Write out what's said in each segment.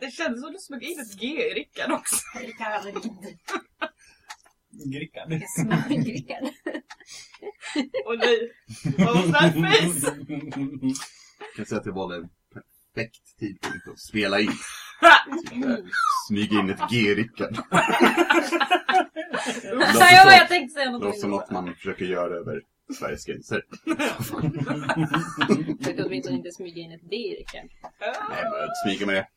Det kändes som du smög in ett G i Rickard också. Rickard. Grickad. Smörgrickad. Och nej. Vad var that face? Jag kan säga att det var en perfekt tidpunkt att spela in. Smyga in ett G-Rickard. Ja, jag, jag tänkte säga Det något. låter som något man försöker göra över Sveriges gränser. Försökte åtminstone inte smyga in ett D i Rickard. Nej, men smyga med det.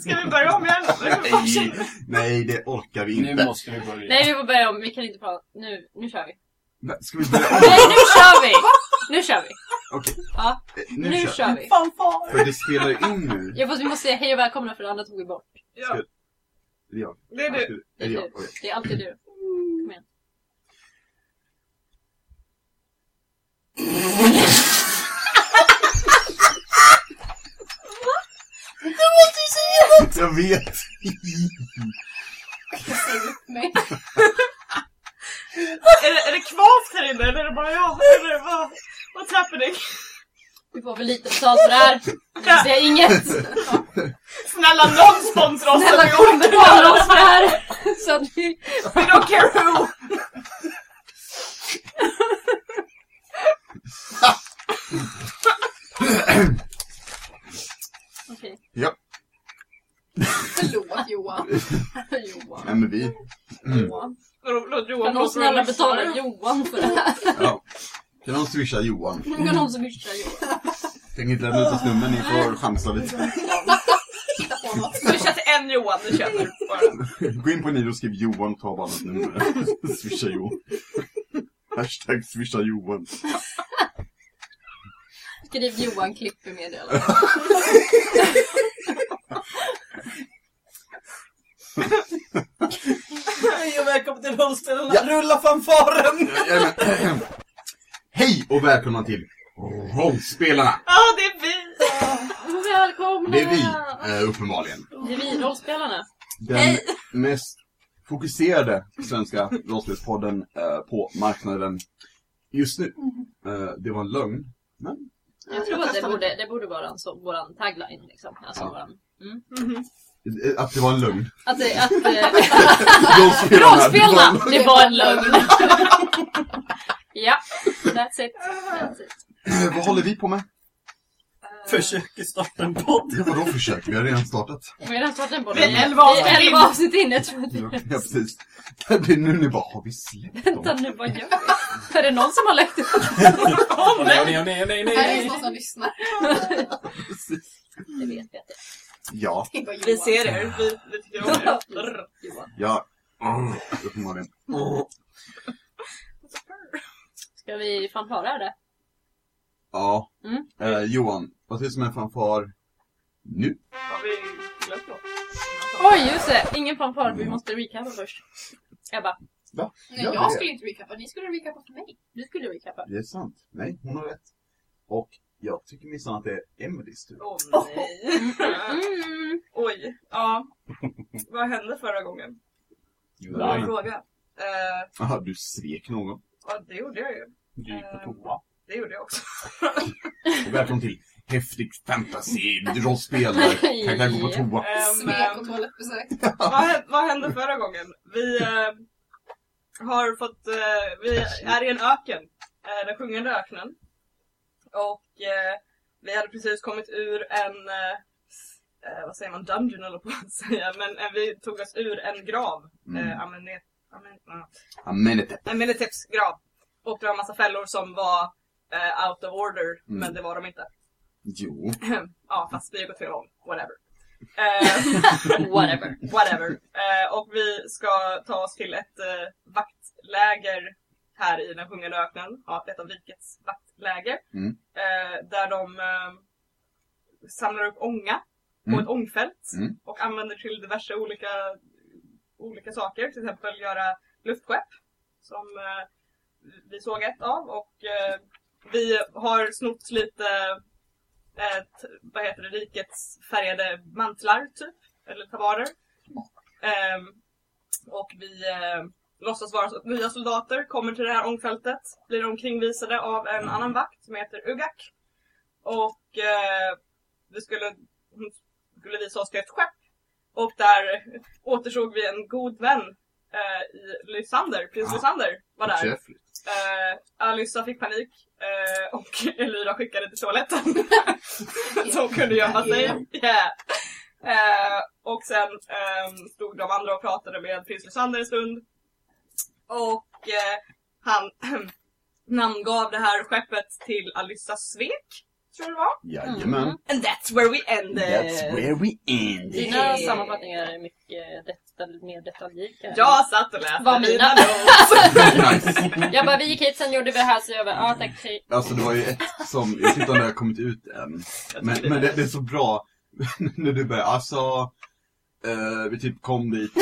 Ska vi börja om igen? Nej, nej, det orkar vi Nu inte. måste vi börja. Nej, vi får börja om. Vi kan inte prata. Nu, nu kör vi. Va, Ska vi börja om? Nej, nu kör vi! Nu kör vi. Okej, Ja, eh, nu, nu, kör vi. För det spelar ju in nu. Ja, fast vi måste säga hej och välkomna för det andra tog vi bort. Ja, Är det jag? det är du. Det Är är det jag? du. Okej. Det är alltid du. Kom igen. Jag vet! Nej. Är det, är det kvavt här inne eller är det bara jag? Eller vad? What's happening? Vi får väl lite betalt för det här. Jag säger inget. Snälla någon sponsra oss! Snälla så vi betala oss för det här. Så att vi... We don't care who! Okej. Ja, Förlåt Johan. Johan. nej men vi... Johan. Låt Johan Kan någon snälla betala. Johan för det här? Ja. Kan någon swisha Johan? Kan någon swisha Johan? Tänk inte lämna ut oss nummer, ni får chansa lite. Swisha till en Johan, det känner du bara. Gå in på Niro och skriv Johan, ta bara något nummer. Swisha Johan. Hashtag swisha Johan. Skriv Johan klipper meddelande. Hej och välkommen till rollspelarna. Rulla fanfaren! Hej och välkomna till Rollspelarna! Ja, det är vi! Välkomna! Det är vi, eh, uppenbarligen. Det är vi, rollspelarna. Den mest fokuserade svenska rollspelspodden eh, på marknaden just nu. Eh, det var en lögn, men Jag tror att det borde, det borde vara en så, våran tagline liksom. Alltså Ja. våran... Mm. eh, att det var en lögn. Att det, att... Eh, Rollspelarna! rollspelarna! det Det var en lögn. ja, that's it. That's it. Eh, Vad håller vi på med? Försöker starta en podd. Ja, vadå försök? Vi har redan startat. Vi har redan startat en podd. Det är elva avsnitt avsnitt in. Jag tror Ja, vi... precis. Det blir nu ni bara, har vi släppt Vänta dem? nu, vad gör vi? Är det någon som har lagt upp? Åh Nej, nej! nej, nej, nej, Här är någon som lyssnar. Precis. Det vet vi att det Ja. Vi ser er, vi, vi tycker om er. Ja. Uppenbarligen. Ska vi fanfara det? Ja. Mm. Eh, Johan, vad ser du som en fanfar nu? Har vi glömt något? Oj, just det! Ingen fanfar, vi måste recapa först. Ebba, Va? Nej, jag skulle inte recappa, ni skulle recappa för mig. du skulle recapa. Det är sant. Nej, hon har rätt. Och jag tycker minsann att det är Emelies tur. Åh nej. Mm. Oj, ja. Vad hände förra gången? Bra fråga. Eh, Jaha, du svek någon. ja, det gjorde jag ju. du gick på toa. Det gjorde jag också. Och välkommen till Häftig Fantasy rollspel. kan gå på toa. Ehm, Smek och toalettbesök. vad, hä- vad hände förra gången? Vi eh, har fått, eh, vi är i en öken, eh, den sjungande öknen. Och vi hade precis kommit ur en, vad säger man, dungeon eller på att säga, men vi tog oss ur en grav. Mm. Amenet, amen, ja. Amenete. en Menetips grav. Och det var en massa fällor som var eh, out of order, Mm. men det var de inte. Jo. ja, fast vi har gått fel håll. Whatever. Eh, Whatever. whatever. Eh, och vi ska ta oss till ett vaktläger här i den sjungande öknen. Ja, ett av rikets vaktläger. Mm. Där de samlar upp ånga på Mm. ett ångfält Mm. och använder till diverse olika, olika saker. Till exempel göra luftskepp som vi såg ett av och vi har snott lite eh, t- vad heter det, rikets färgade mantlar typ, eller tabarer. Ehm, och vi eh, låtsas vara nya soldater, kommer till det här ångfältet, blir omkringvisade av en annan vakt som heter Ugak. Och eh, vi skulle, hon, skulle visa oss till ett skepp. Och där återsåg vi en god vän eh, i Lysander, prins. Lysander var där. Förträffligt. Eh, Alyssa fick panik eh, och Elyra skickade till toaletten. Så hon kunde gömma sig. Yeah. Eh, och sen ehm, stod de andra och pratade med prins Lysander en stund. Och eh, han namngav det här skeppet till Alyssa Svek, tror jag det var. Jajamän. And that's where we ended! That's where we end. Dina Yeah. sammanfattningar är mycket mer detaljrika. Jag satt och läste Vad mina? notes. Jag bara, vi gick hit, sen gjorde vi det här, så jag bara, ja tack, hej. Alltså det var ju ett som, jag vet inte om det har kommit ut än. Men, men det, det är så bra när du börjar, alltså eh, vi typ kom dit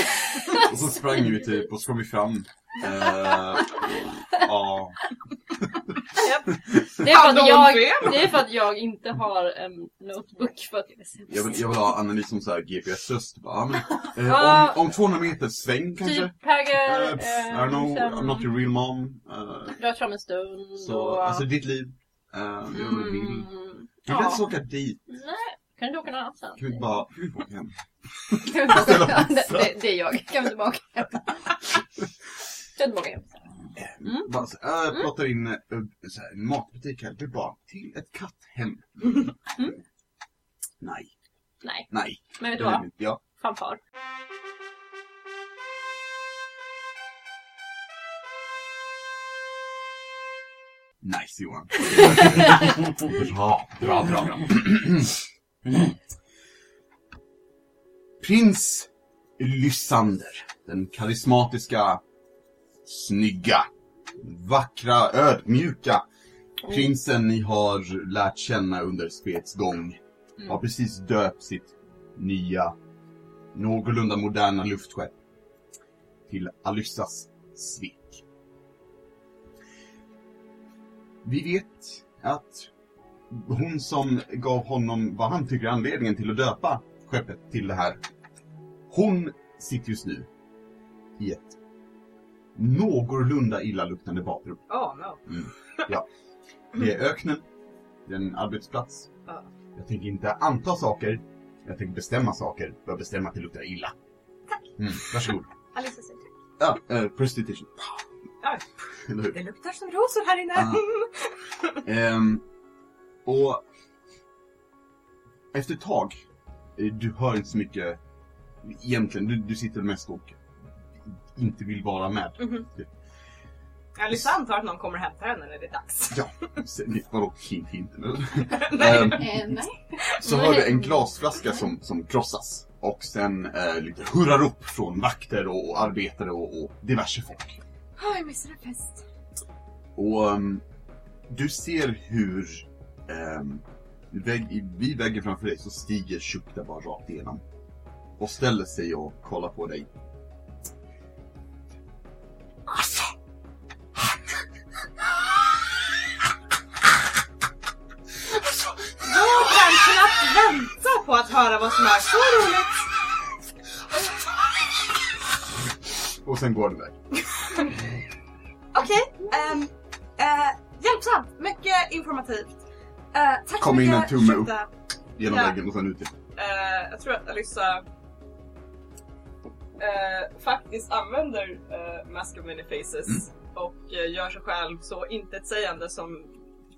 och så sprang vi typ och så kom vi fram. Eh, Ja, Det är, för att jag, det är för att jag inte har en notebook för att jag är sämst. jag vill, jag vill ha Anneli som såhär GPS-röst. Bara, Ja, men, eh, om, om 200 meter sväng kanske? Typ Häger, Eh, pff, I don't know, I'm not your real mom. Uh, drar fram en stund så, och... alltså ditt liv. Uh, du vill. mm, Du kan ja. inte åka dit. Nej, kan du inte åka någon annanstans? Kan vi inte bara, kan vi inte åka hem? det, det, det är jag. Kan vi tillbaka hem? Kan vi tillbaka hem? Mm. Bara så, äh, jag pratar in äh, så här, en matbutik här. Du bara, till ett katthem. Nej, Nej, nej. men vet du vad? Ja. Fanfar. Nice Johan. bra, bra, bra, bra. Prins Lysander. Den karismatiska, snygga, vackra, ödmjuka prinsen ni har lärt känna under spelets gång. Har precis döpt sitt nya, någorlunda moderna luftskepp till Alyssas svek. Vi vet att hon som gav honom vad han tycker är anledningen till att döpa skeppet till det här. Hon sitter just nu i ett någorlunda illaluktande badrum. Oh no. Det är öknen, det är en arbetsplats. Ja. Jag tänker inte anta saker, jag tänker bestämma saker. Jag bestämma att det luktar illa. Tack. Mm, varsågod. Alice säger Ja, eh, prostitution. Ja. Det luktar som rosor här inne. Ehm, och efter ett tag, eh, du hör inte så mycket egentligen. Du, du sitter mest och inte vill vara med. Mhm. Alice antar att någon kommer och hämtar henne när det är dags. Ja, vadå hint hint? nej. så hör du en glasflaska som, som krossas. Och sen eh, lite hurrarop från vakter och, och arbetare och, och diverse folk. Oh, jag missade fest. Och ehm, du ser hur um, vägg, vid väggen framför dig så stiger Shukta bara rakt igenom. Och ställer sig och kollar på dig. Är så roligt. Och sen går du iväg. Okej, ehm, eh, hjälpsamt. Mycket informativt. Eh, tack Kom så in mycket. en tumme Ursäkta. Genom Ja. väggen och sen ut igen. Eh, jag tror att Alyssa faktiskt använder uh, Mask of Many Faces Mm. och gör sig själv så intetsägande som,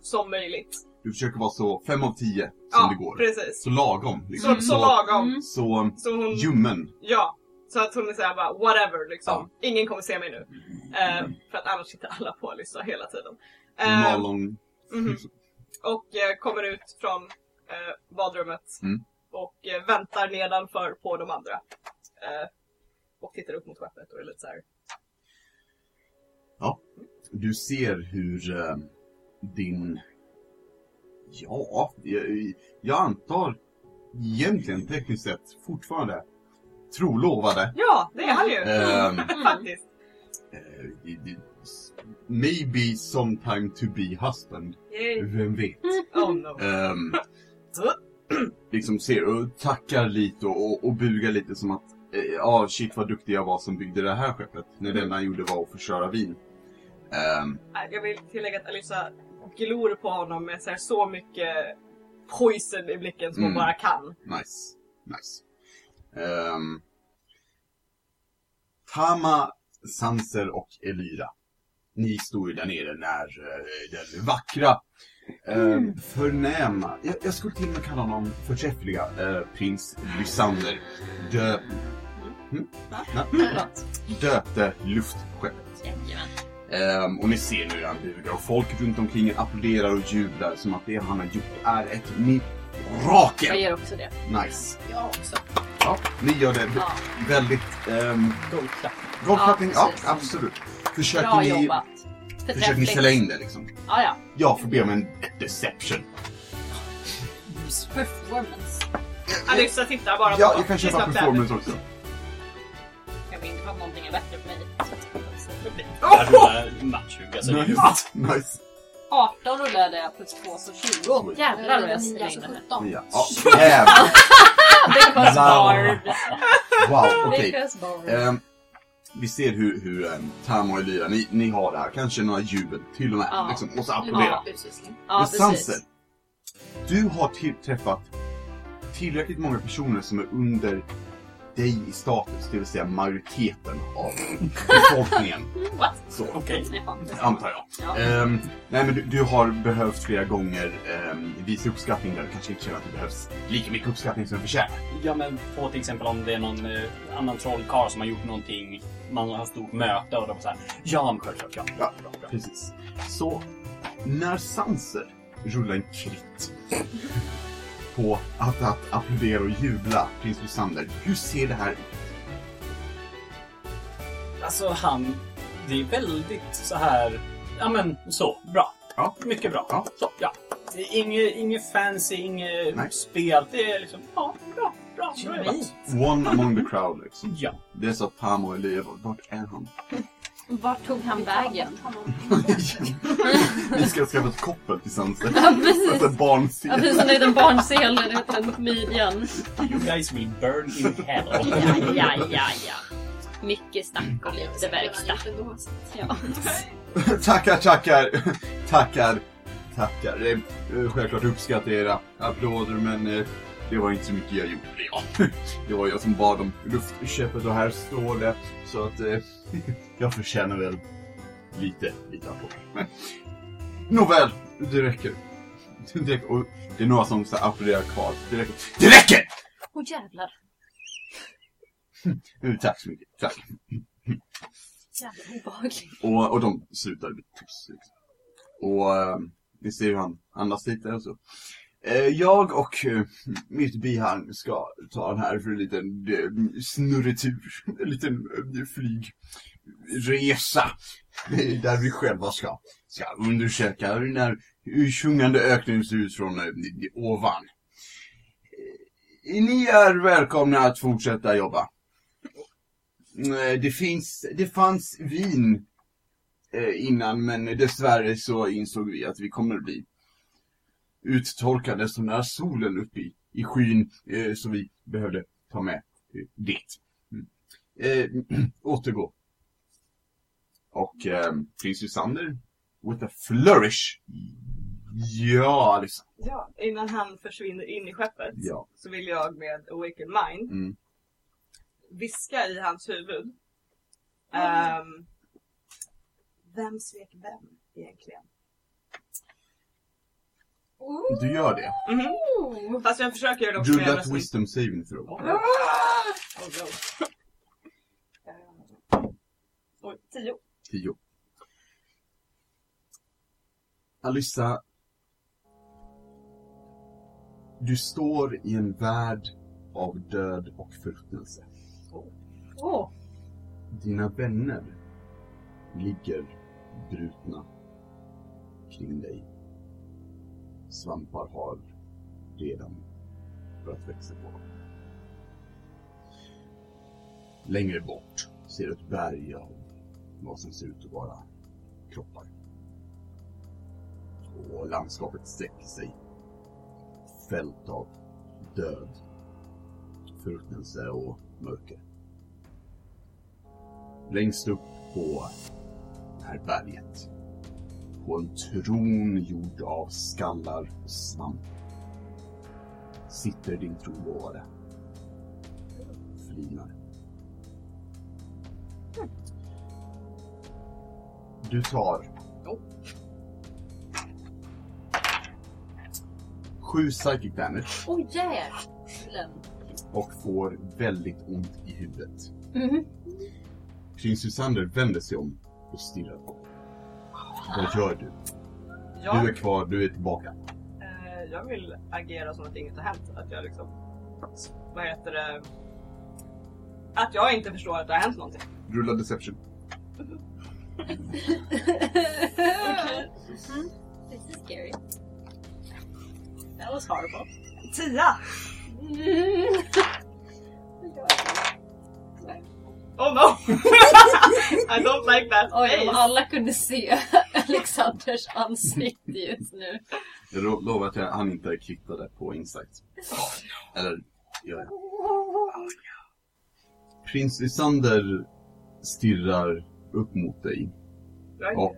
som möjligt. Du försöker vara så fem av tio som ja, det går. precis. Så lagom. Liksom. Så, så lagom. Mm. så Så hon, ljummen. ja. Så att hon är såhär bara whatever liksom. Ingen kommer se mig nu. Eh, för att annars sitter alla på Alyssa hela tiden. Eh, Normalon. mhm. Och eh, kommer ut från eh, badrummet Mm. och väntar nedanför på de andra. Och tittar upp mot skeppet och är lite såhär Du ser hur din... Ja, jag, jag antar egentligen tekniskt sett fortfarande trolovade. Ja, det är han ju! Ehm, Faktiskt. i- maybe sometime to be husband. Yay. Vem vet? Oh no. Ehm, liksom ser och tackar lite och, och, och bugar lite som att eh, Ja, shit vad duktig jag var som byggde det här skeppet. När det enda han gjorde var att förstöra vin. Nej, Jag vill tillägga att Alyssa glor på honom med så, här, så mycket poison i blicken som hon Mm. bara kan. nice. Nice. Ehm, Tama, Sanser och Elyra. Ni står ju där nere när eh, den vackra, eh, förnäma, jag, jag skulle till och med kalla honom förträffliga eh, prins Lysander dö, mm, na, Förlåt. döpte luftskeppet. Ehm, och ni ser nu hur han bugar och folk runt omkring er applåderar och jublar som att det han har gjort är ett Jag mirakel. gör också det. Nice. Jag också. Ja, ni gör det Ja. väldigt... Um, Goldklapp. Golfklappning, ja, precis. absolut. Försöker Bra ni, jobbat. försöker ni sälja in det liksom? Ja, ja. Jag får be om en deception. Performance. Alyssa tittar bara Ja, på jag kan köpa performance också. Inte om någonting är bättre för mig. Jag rullar match 20. Alltså, det är ju- Nice. nice. 18 rullade jag plus 2 så 20. Jävlar vad jag slängde det. 17. Ja, ja, jävlar. Because Wow. bard. Wow, okej. Because bard. Ehm, vi ser hur, hur um, Tam och Elyra, ni, ni har det här. Kanske några jubel till och med. Ja. Liksom, och så applådera. Ja. Utsyssling. Ja, Sanser, precis. du har till, träffat tillräckligt många personer som är under dig i status, det vill säga majoriteten av befolkningen. What? Så. Jaha. antar jag. Ja. Ehm, nej men du, du har behövt flera gånger um, visa uppskattning där du kanske inte känner att det behövs lika mycket uppskattning som du förtjänar. Ja men på till exempel om det är någon eh, annan trollkarl som har gjort någonting, man har stort möte och de såhär Ja men självklart, ja. Ja, precis. Så, när Sanser rullar en kritt på att, att applådera och jubla prins Lysander, hur ser det här ut? Alltså han, det är väldigt så här. ja men så, bra. Ja. Mycket bra. Ja. Så, ja. Det är inget, inget fancy, inget Nej. spel. Det är liksom, ja, bra, bra, bra jobbat. One among the crowd liksom. Ja. Det är så att Pam och Elia, vart är han? Vart tog han vägen? Vi ska skaffa ett koppel till Sanser. Ja, precis. Ja, barnsel. precis som en liten barnsel där ute på midjan. You guys will burn in hell. Ja, ja, ja, ja. Mycket snack och lite verkstad. Ja. tackar, tackar, tackar, tackar. Självklart uppskattar era applåder men eh, det var inte så mycket jag gjorde. Ja. Det var jag som bad om luftköpet och här står det. Så att eh, jag förtjänar väl lite, lite applåder. Nåväl, det räcker. Det räcker. Och det är några som så här applåderar kvar. Det räcker. Det räcker! Åh jävlar. Eh, Tack så mycket. Tack. Jävla obehagligt. Och, och de slutar bli tyst. Liksom. Och eh, ni ser hur han andas lite och så. Eh, jag och eh, mitt bihang ska ta den här för en liten eh, snurretur. En liten eh, Resa, Där vi själva ska, ska undersöka hur den här sjungande öknen ser ut från eh, ovan. Eh, ni är välkomna att fortsätta jobba. Eh, det finns, det fanns vin innan men dessvärre så insåg vi att vi kommer bli uttorkade som när solen uppe i, i skyn så vi behövde ta med det. Mm. Återgå. Och eh, prins Lysander, with a flourish. Ja, Alissa. Ja, innan han försvinner in i skeppet Ja. så vill jag med Awaken Mind Mm. viska i hans huvud. Ehm, vem svek vem egentligen? Du gör det. Mhm. Fast jag försöker göra det också ett rösten. wisdom saving throw. Oh, no. Oj, tio. 10. Alyssa. Du står i en värld av död och förruttnelse. Åh. Dina vänner ligger brutna kring dig. Svampar har redan börjat växa på dem. Längre bort ser du ett berg av vad som ser ut att vara kroppar. Och landskapet sträcker sig. Fält av död, förruttnelse och mörker. Längst upp på det här berget, på en tron gjord av skallar och svamp, sitter din trolovade. flinar. Du tar... Oh. Sju psychic damage Oj jävlar. och får väldigt ont i huvudet. Mhm. Prins Susander vänder sig om och stirrar på dig. Vad gör du? Jag, Du är kvar, du är tillbaka. eh, jag vill agera som att inget har hänt. Att jag liksom... Vad heter det? Att jag inte förstår att det har hänt någonting. Rulla deception. This is scary. That was horrible. Tia! Mm. Oh no! I don't like that Oj, om alla kunde se Alexanders ansikte just nu. Jag lo- lovar att jag, han inte kvittade på insight. Eller, gör jag? Prins Lysander stirrar upp mot dig och...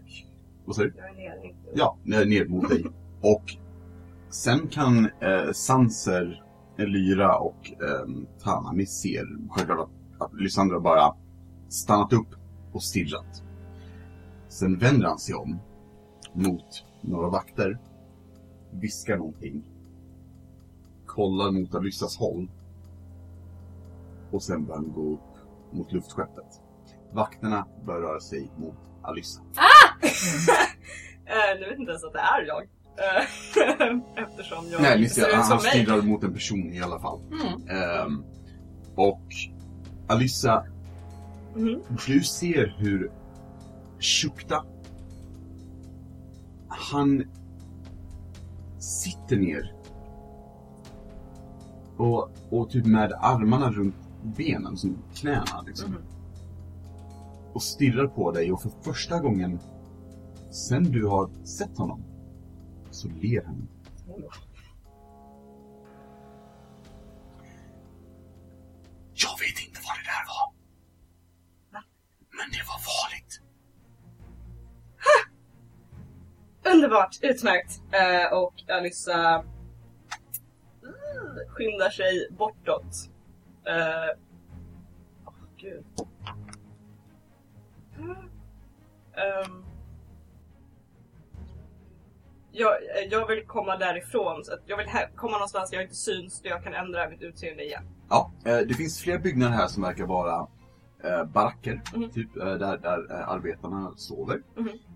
Vad säger du? jag är inte Ja, ner ner mot dig. Och sen kan eh, Sanser, Elyra och eh, Tana, ni ser självklart att, att Lysander har bara stannat upp och stirrat. Sen vänder han sig om mot några vakter, viskar någonting, kollar mot Alyssas håll och sen börjar han gå upp mot luftskeppet. Vakterna börjar röra sig mot Alyssa. Eh, nu vet inte ens att det är jag. Eh, Eftersom jag Nej, ser, ut han, som han mig. stirrar mot en person i alla fall. Mm. Ehm, och Alyssa, Mhm. du ser hur Shukta, han sitter ner och, och typ med armarna runt benen, som knäna liksom. Mhm. Och stirrar på dig och för första gången sen du har sett honom så ler han. Jag vet inte vad det där var. Men det var farligt. Underbart, utmärkt. Eh, och Alyssa mm, skyndar sig bortåt. Eh, Åh gud. Ehm. jag, jag vill komma därifrån. Så jag vill komma någonstans där jag inte syns, där jag kan ändra mitt utseende igen. Ja, eh, det finns flera byggnader här som verkar vara eh, baracker, Mhm. typ, eh, där, där eh, arbetarna sover.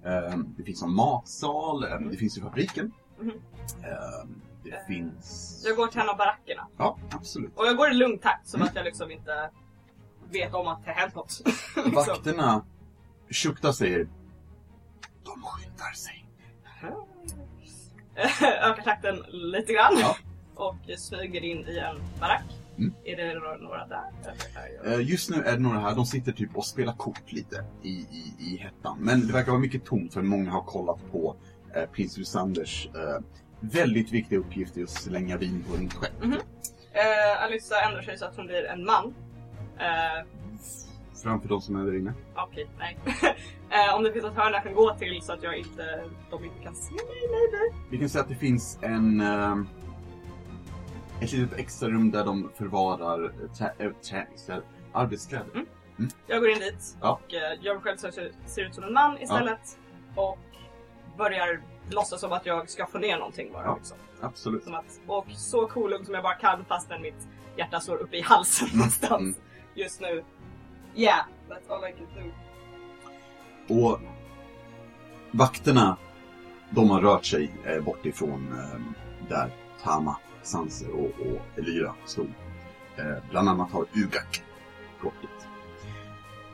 Eh, det finns en matsal, eh, det finns ju fabriken. Mhm. Eh, det finns... Jag går till en av barackerna. Ja, absolut. Och jag går i lugn takt, som att jag liksom inte vet om att det har hänt något. Vakterna, Shukta säger, de skyndar sig. Ökar takten lite grann. Ja. Och smyger in i en barack. Mm. Är det några, där? Eller är Eh, just nu är det några här, de sitter typ och spelar kort lite i, i, i hettan. Men det verkar vara mycket tomt för många har kollat på eh, prins Lysanders eh, väldigt viktiga uppgift i att slänga vin på en skepp. Eh, Alyssa ändrar sig så att hon blir en man. Eh, Framför de som är där inne. Okej, nej. eh, om det finns ett hörn jag kan gå till så att jag inte, de inte kan se mig maybe. Vi kan säga att det finns en... Eh, ett litet extra rum där de förvarar trä, äh, träningskläder, arbetskläder. Mm. Jag går in dit Ja. och eh, gör mig själv så att jag ser ut som en man istället. Och börjar låtsas som att jag ska få ner någonting bara. Ja. Liksom. Absolut. Som att, och så cool som jag bara kan fastän mitt hjärta står uppe i halsen någonstans mm. just nu. Yeah, that's all I can do. Och vakterna, de har rört sig eh, bort ifrån eh, där Tama, Sanser och, och Elyra stod. Eh, bland annat har Ugak gått dit.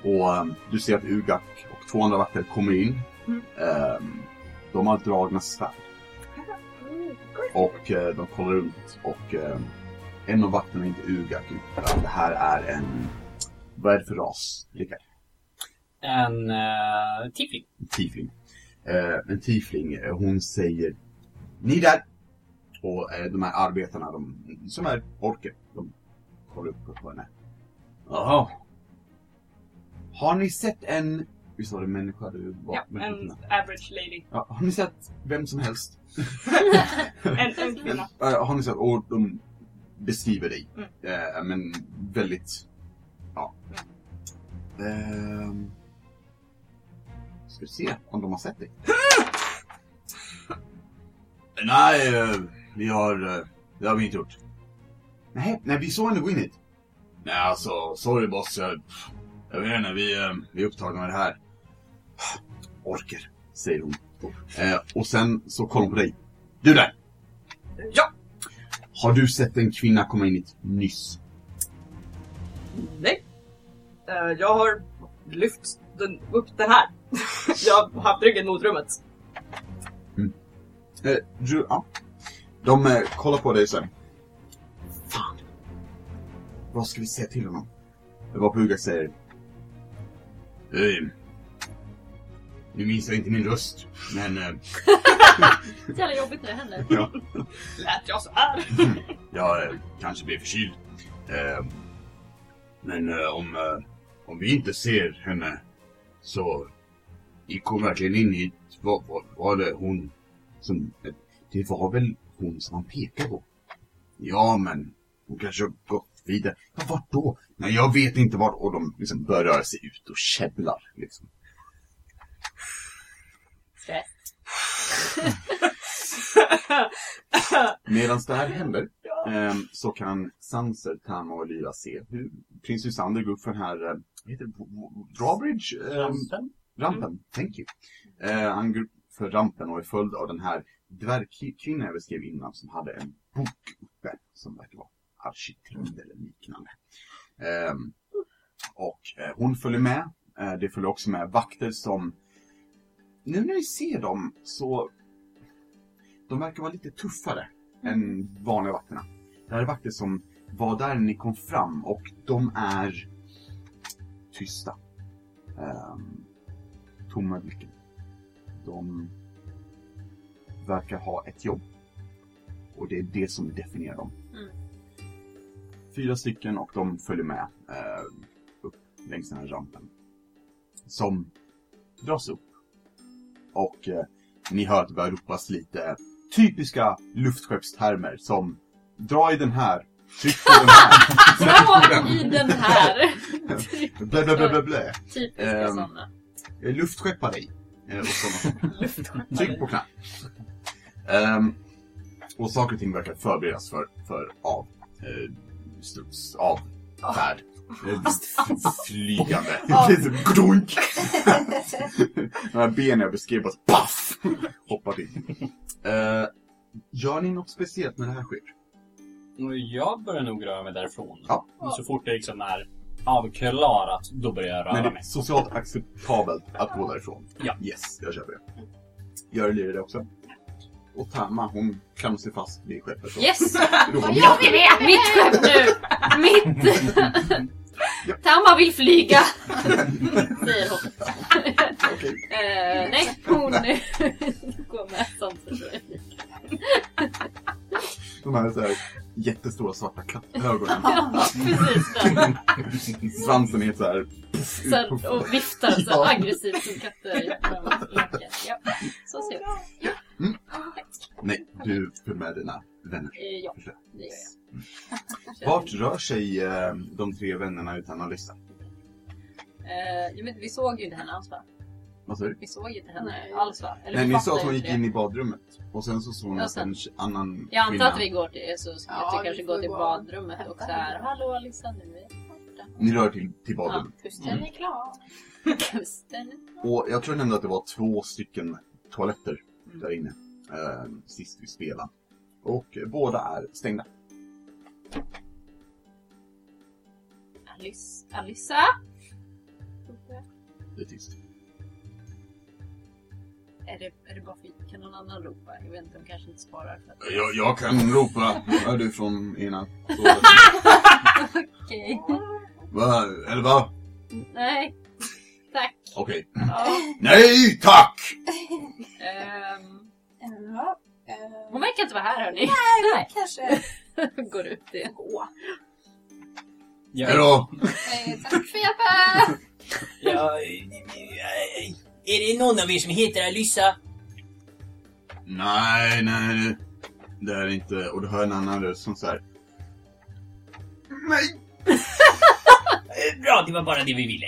Och eh, du ser att Ugak och två andra vakter kommer in. Mm. Eh, de har dragna svärd Mm, och eh, de kollar runt och eh, en av vakterna är inte Ugak utan det här är en, vad är det för ras? Rickard? En uh, tiefling. tiefling. Eh, en tiefling, eh, hon säger Ni där! Och eh, de här arbetarna, de, som är orker, de kollar upp på henne. Jaha. Har ni sett en, visst var det människa du var? Ja, en average lady. ja, Har ni sett vem som helst? En, en kvinna. Har ni sett, och de beskriver dig. Mm. Eh, men väldigt Ehm... Ska vi se om de har sett dig. nej, eh, vi har... eh, Det har vi inte gjort. Nej, nej vi såg henne gå in hit. Nej, alltså, sorry boss. Jag, jag vet inte, vi, eh, vi är upptagna med det här. Orker, säger hon. Eh, och sen så kollar hon på dig. Du där! Ja! Har du sett en kvinna komma in hit nyss? Nej. Eh, jag har lyft den, upp den här. jag har haft ryggen mot rummet. Eh, du, ja. De eh, kollar på dig sen. Fan. Vad ska vi säga till honom? Var Puga säger. Eh, nu minns jag inte min röst, men eh, Jävla jobbigt när det händer. ja, Lät jag så här? jag eh, kanske blir förkyld. Eh, men eh, om, eh, om vi inte ser henne så gick hon verkligen in hit. Var, var, var det hon som... Det var väl hon som han pekade på? Ja, men hon kanske har gått vidare. Ja, vart då? Nej, jag vet inte vart. Och de liksom börjar röra sig ut och käbblar. Liksom. Stress. Medan det här händer ehm, så kan Sanser, Tama och Lyra se hur prins Lysander går upp för den här, eh, vad heter det, drawbridge? Ehm, Rampen? rampen, thank you. Eh, han går upp för rampen och är följd av den här dvärgkvinnan jag beskrev innan som hade en bok uppe som verkar vara arkitekt eller liknande. Ehm, och eh, hon följer med. Det följer också med vakter som, nu när vi ser dem så, de verkar vara lite tuffare än vanliga vakterna. Det här är vakter som var där när ni kom fram och de är tysta. Um, tomma blicken. De verkar ha ett jobb. Och det är det som definierar dem. Mm. Fyra stycken och de följer med eh, upp längs den här rampen. Som dras upp. Och eh, ni hör att det börjar ropas lite typiska luftskeppstermer som dra i den här, tryck på den här, Dra i den här. blä blä blä blä blä. Typiska Ehm, sådana. Eh, Luftskeppa dig. Eh, och sådana. Tryck på knapp. Ehm, och saker och ting verkar förberedas för, för av eh, struts, av färd. Flygande. Gdunk! De här benen jag beskrev bara paff! Hoppar in. Eh, gör ni något speciellt när det här sker? Jag börjar nog röra mig därifrån. Ja. Så fort det liksom är avklarat, då börjar jag röra det är mig. socialt acceptabelt att gå därifrån? Ja. Yes, jag köper det. Gör Lyra det också? Och Tama, hon klamrar sig fast vid skeppet. och Yes! ropar, Vad gör vi det? Mitt skepp nu! Mitt! Tama vill flyga! Säger hon. Okej. Eh, nej, hon går med sig. De här, så här jättestora svarta kattögonen. Precis den. Svansen är så här... Så och viftar så Ja. aggressivt som katter leker. Ja, så ser det ut. Nej, du följer med dina vänner. Eh, Ja, jag. det gör jag. Vart rör sig eh, de tre vännerna utan att lyssna? Eh, ja, men vi såg ju inte henne alls va? Vad sa du? Vi såg ju inte henne Nej. alls va? Eller Nej, vi ni sa att hon gick in i badrummet. Och sen så såg hon Ja, att en sen- annan Jag antar kvinna... att vi går till, så ska Ja, vi vi kanske får gå till gå. badrummet och så här. Hallå Alissa, nu är jag borta. Ni rör till, till Ja, badrummet. kusten Den är klar. Kusten. Och jag tror nämligen att det var två stycken toaletter där inne. Eh, sist vi spelade. Och båda är stängda. Alice, Alissa? Det är tyst. Är det, är det bara för, kan någon annan ropa? Jag vet inte, de kanske inte sparar för att... Jag, jag kan ropa. Hör du från ena? Okej. Va? Eller va? Nej. Tack. Okej. Ja. Nej, tack! Ehm, Ja. Eh, Hon verkar inte vara här hörni. nej, men kanske. Går ut igen. Gå. Hej då! Eh, tack för hjälpen! jag, är det någon av er som heter Alyssa? Nej, nej. Det är inte... Och du hör en annan röst som säger Nej! Bra, det var bara det vi ville.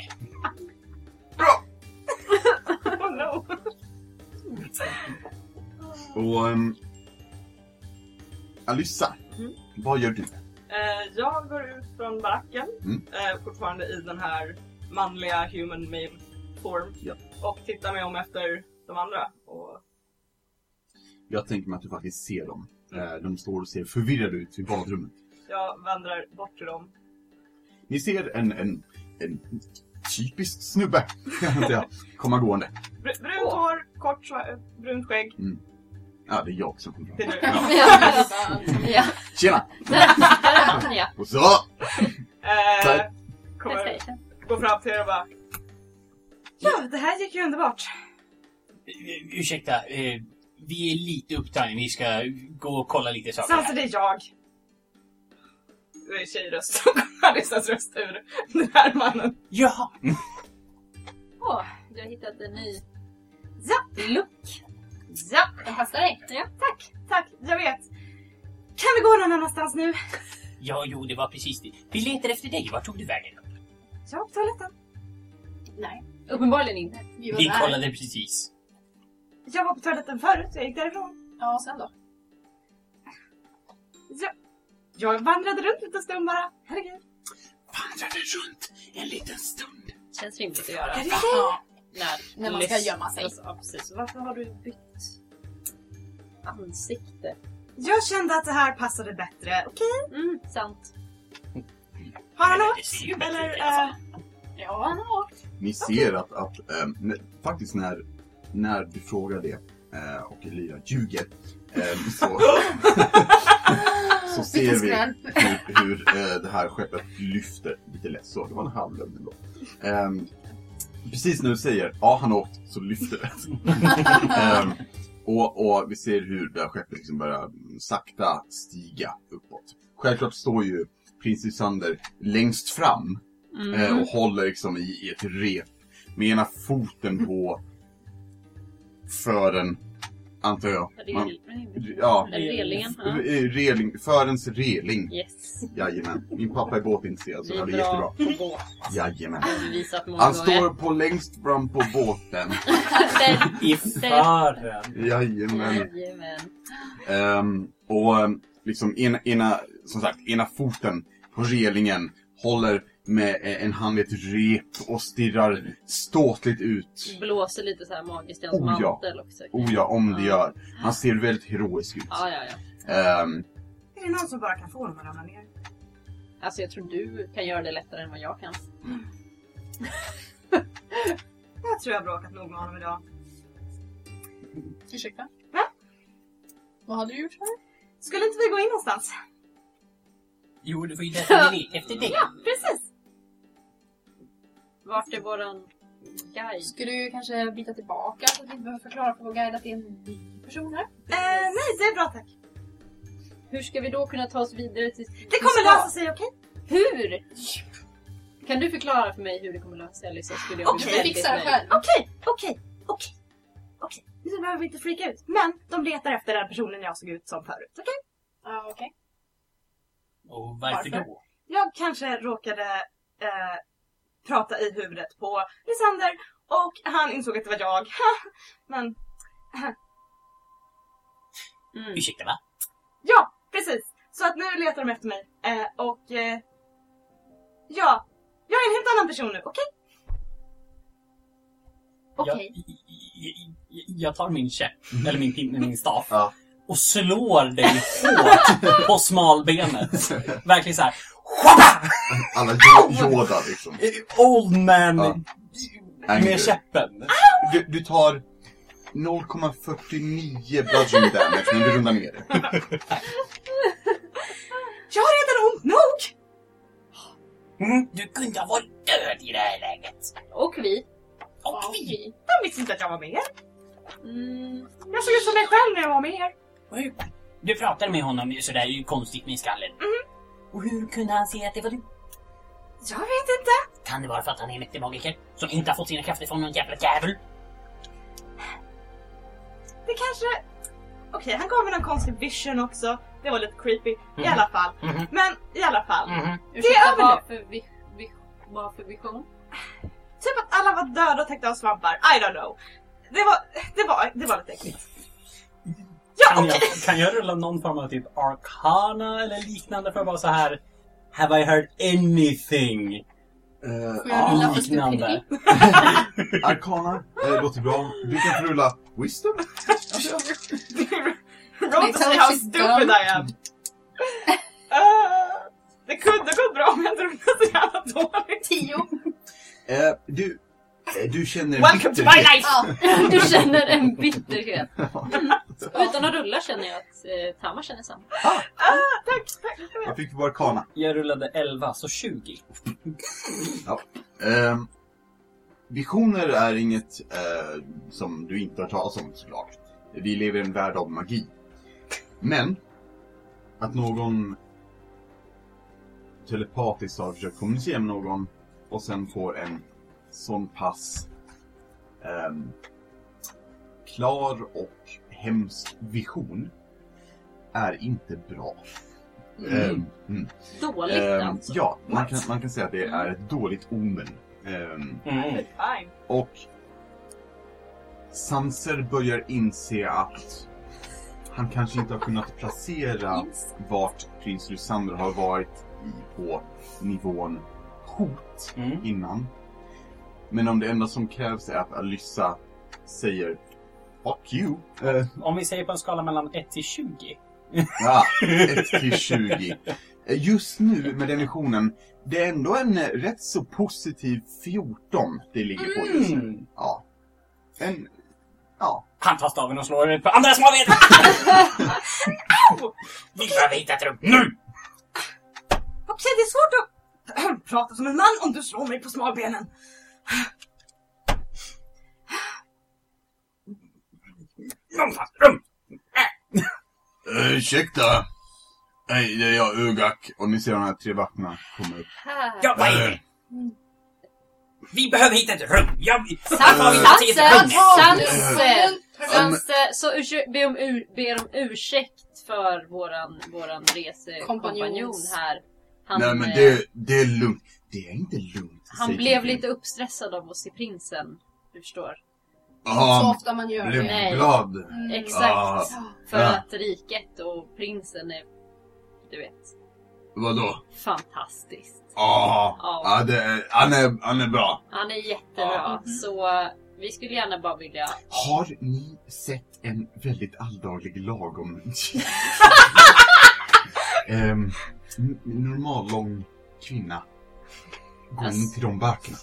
Bra! Oh no. Och... Um, Alyssa, Mm. vad gör du? Eh, jag går ut från baracken, Mm. eh, fortfarande i den här manliga human male form. Ja. Och tittar mig om efter de andra. Och Jag tänker mig att du faktiskt ser dem. Mm. Eh, De står och ser förvirrade ut vid badrummet. jag vandrar bort till dem. Ni ser en, en, en typisk snubbe, komma gående. Br- brunt hår, kort brunt skägg. Ja, det är jag som kommer Det fram. Ja. Ja, Tjena! ja. Och så! Eh, kommer gå fram till er och bara... Ja, det här gick ju underbart. Ursäkta, eh, vi är lite upptagna. Vi ska gå och kolla lite saker. Sansa, det är jag. Det är tjejröst som kommer Alissas röst ur den här mannen. Jaha! Åh, du har hittat en ny Ja, look. Ja, Den passar dig. Ja. tack, tack, jag vet. Kan vi gå någon annanstans nu? Ja, jo, det var precis det. Vi letar efter dig. Vart tog du vägen? Ja, på toaletten. Nej, uppenbarligen inte. Vi var Vi där. kollade precis. Jag var på toaletten förut, jag gick därifrån. Ja, och sen då? Ja. Jag vandrade runt lite stund bara. Herregud. Vandrade runt en liten stund. Känns rimligt att göra. Ja. När, När man ska gömma sig. Ja, precis. Varför har du bytt ansikte? Jag kände att det här passade bättre. Okej, Mm, sant. har han åkt? Eller, eh, Ja, han har åkt. Ni ser att, att ehm, när- faktiskt när, när du frågar det eh, och Elia ljuger ehm, så, så ser vi hur, hur eh, det här skeppet lyfter lite lätt så. Det var en halv lögn ändå. Ehm, precis när du säger ja han har åkt så lyfter det. Och, och vi ser hur det här skeppet liksom börjar sakta stiga uppåt. Självklart står ju prins Lysander längst fram eh, och håller liksom i, i ett rep med ena foten på fören, antar jag. Man, ja, relingen. Ja. re- reling, förens reling. Yes. Jajamän. Min pappa är båtintresserad så det är blir jättebra. bra på båt. Jajamän. Han står på längst fram på båten. I fören. Jajamän. Jajamän. Ehm, och liksom ena, ena, som sagt, ena foten på relingen håller med en hand i ett rep och stirrar ståtligt ut. Blåser lite så här magiskt i hans Oh, ja. mantel också. Oh ja, om det gör. Han ser väldigt heroisk ut. Ja, ja, ja. Ehm, Är det någon som bara kan få honom att ramla ner? Alltså jag tror du kan göra det lättare än vad jag kan. Jag tror jag har bråkat nog med honom idag. Ursäkta? Va? Vad hade du gjort? Skulle inte vi gå in någonstans? Jo, det var ju vi letade efter dig. Ja, precis. Vart är våran guide? Ska du kanske byta tillbaka så att vi inte behöver förklara för vår guide att det är en ny person här? Eh, nej, det är bra tack. Hur ska vi då kunna ta oss vidare till... Det kommer lösa sig, okej? Hur? Kan du förklara för mig hur det kommer lösa sig Alissa? Skulle jag bli fixar det själv. Okej, okej, okej, okej. Nu behöver vi inte freaka ut. Men de letar efter den personen jag såg ut som förut, okej? Ja, okej. Och varför Varför? då? Jag kanske råkade eh, prata i huvudet på Lysander och han insåg att det var jag. Men Mm. Ursäkta, va? ja, precis. Så att nu letar de efter mig. Eh, och eh, ja, jag är en helt annan person nu, okej? Okej. Jag, jag, jag- jag tar min käpp, eller min pinne, min staff. Ja. Och slår dig hårt på smalbenet. Verkligen så här. "Whapa!" alla Yoda liksom. Old man Ja. Anger. med käppen. Du, du tar 0,49 bludgeoning damage, men du rundar ner det. Jag har redan ont nog! Mm, du kunde ha varit död i det här läget. Och vi. Och vi. De visste inte att jag var med er. Mm. Jag såg ut som mig själv när jag var med er. Du pratade med honom sådär konstigt med skallen. Och hur kunde han se att det var du? Jag vet inte. Kan det vara för att han är en mäktig magiker? Som inte har fått sina krafter från någon jävla djävul? Det kanske... Okej, han gav mig någon konstig vision också. Det var lite creepy. I Mhm. alla fall. Mhm. Men i alla fall. Mhm. Ursäkta, över vad för, vi, vi, vad för vision? Typ att alla var döda och täckta av svampar. I don't know. det var, det var, det var lite äckligt. Ja, Kan okej. jag, kan jag rulla någon form av typ arcana eller liknande för att vara så här Have I heard anything? Ja, för Liknande. Arkana, eh, låter bra. Du kan få rulla wisdom. Roll to see how stupid I am. Uh, det kunde gått bra om jag inte rullade så jävla dåligt. Tio. Eh, du, eh, du känner en Welcome to my bitterhet. life! Ja. Du känner en bitterhet. Utan att rulla känner jag att eh, Tama känner samma. Ah, tack, tack. Jag fick på Arkana. Jag rullade 11, så 20. Ehm, visioner är inget eh, som du inte har talat om såklart. Vi lever i en värld av magi. Men, att någon telepatiskt har försökt kommunicera med någon och sen får en sån pass ehm, klar och hemsk vision är inte bra. Ehm, mm. Dåligt Ehm, alltså. ja, man kan, man kan säga att det är ett dåligt omen. Ehm, Mm. Och Sanser börjar inse att han kanske inte har kunnat placera vart prins Lysander har varit i på nivån hot Mm. innan. Men om det enda som krävs är att Alyssa säger Fuck you. Eh, Om vi säger på en skala mellan 1 till 20. Ja, 1 till 20. Eh, Just nu med den visionen, det är ändå en eh, rätt så positiv 14 det ligger på just nu. Mm. Ja. En, ja. Han tar staven och slår ut på andra smalbenen! Vi behöver hitta ett rum nu! Okej, det är svårt att prata som en man om du slår mig på smalbenen. Någonstans, rum! Uh, ursäkta. Nej, det är jag, Ugak. Och ni ser de här tre vakterna komma upp. Ja, vad är Eh, det? Vi behöver hitta ett rum! Jag... Sanse! Sanse! Sanse! Sanse! Så be om ur, ber om ursäkt för våran, våran resekompanjon här. Han, Nej men eh, det, det är lugnt. Det är inte lugnt. han blev lite uppstressad av att se prinsen. Du förstår. Så Ja, ofta man gör blev det. Nej. glad. Mm. Exakt. Ah. För Ja. att riket och prinsen är, du vet, Vadå? fantastiskt. Ja, Ja. det är, han, är, han är bra. Han är jättebra. Så eh, vi skulle gärna bara vilja... Har ni sett en väldigt alldaglig lagom... um, normal lång kvinna gå in Alltså- till de böckerna?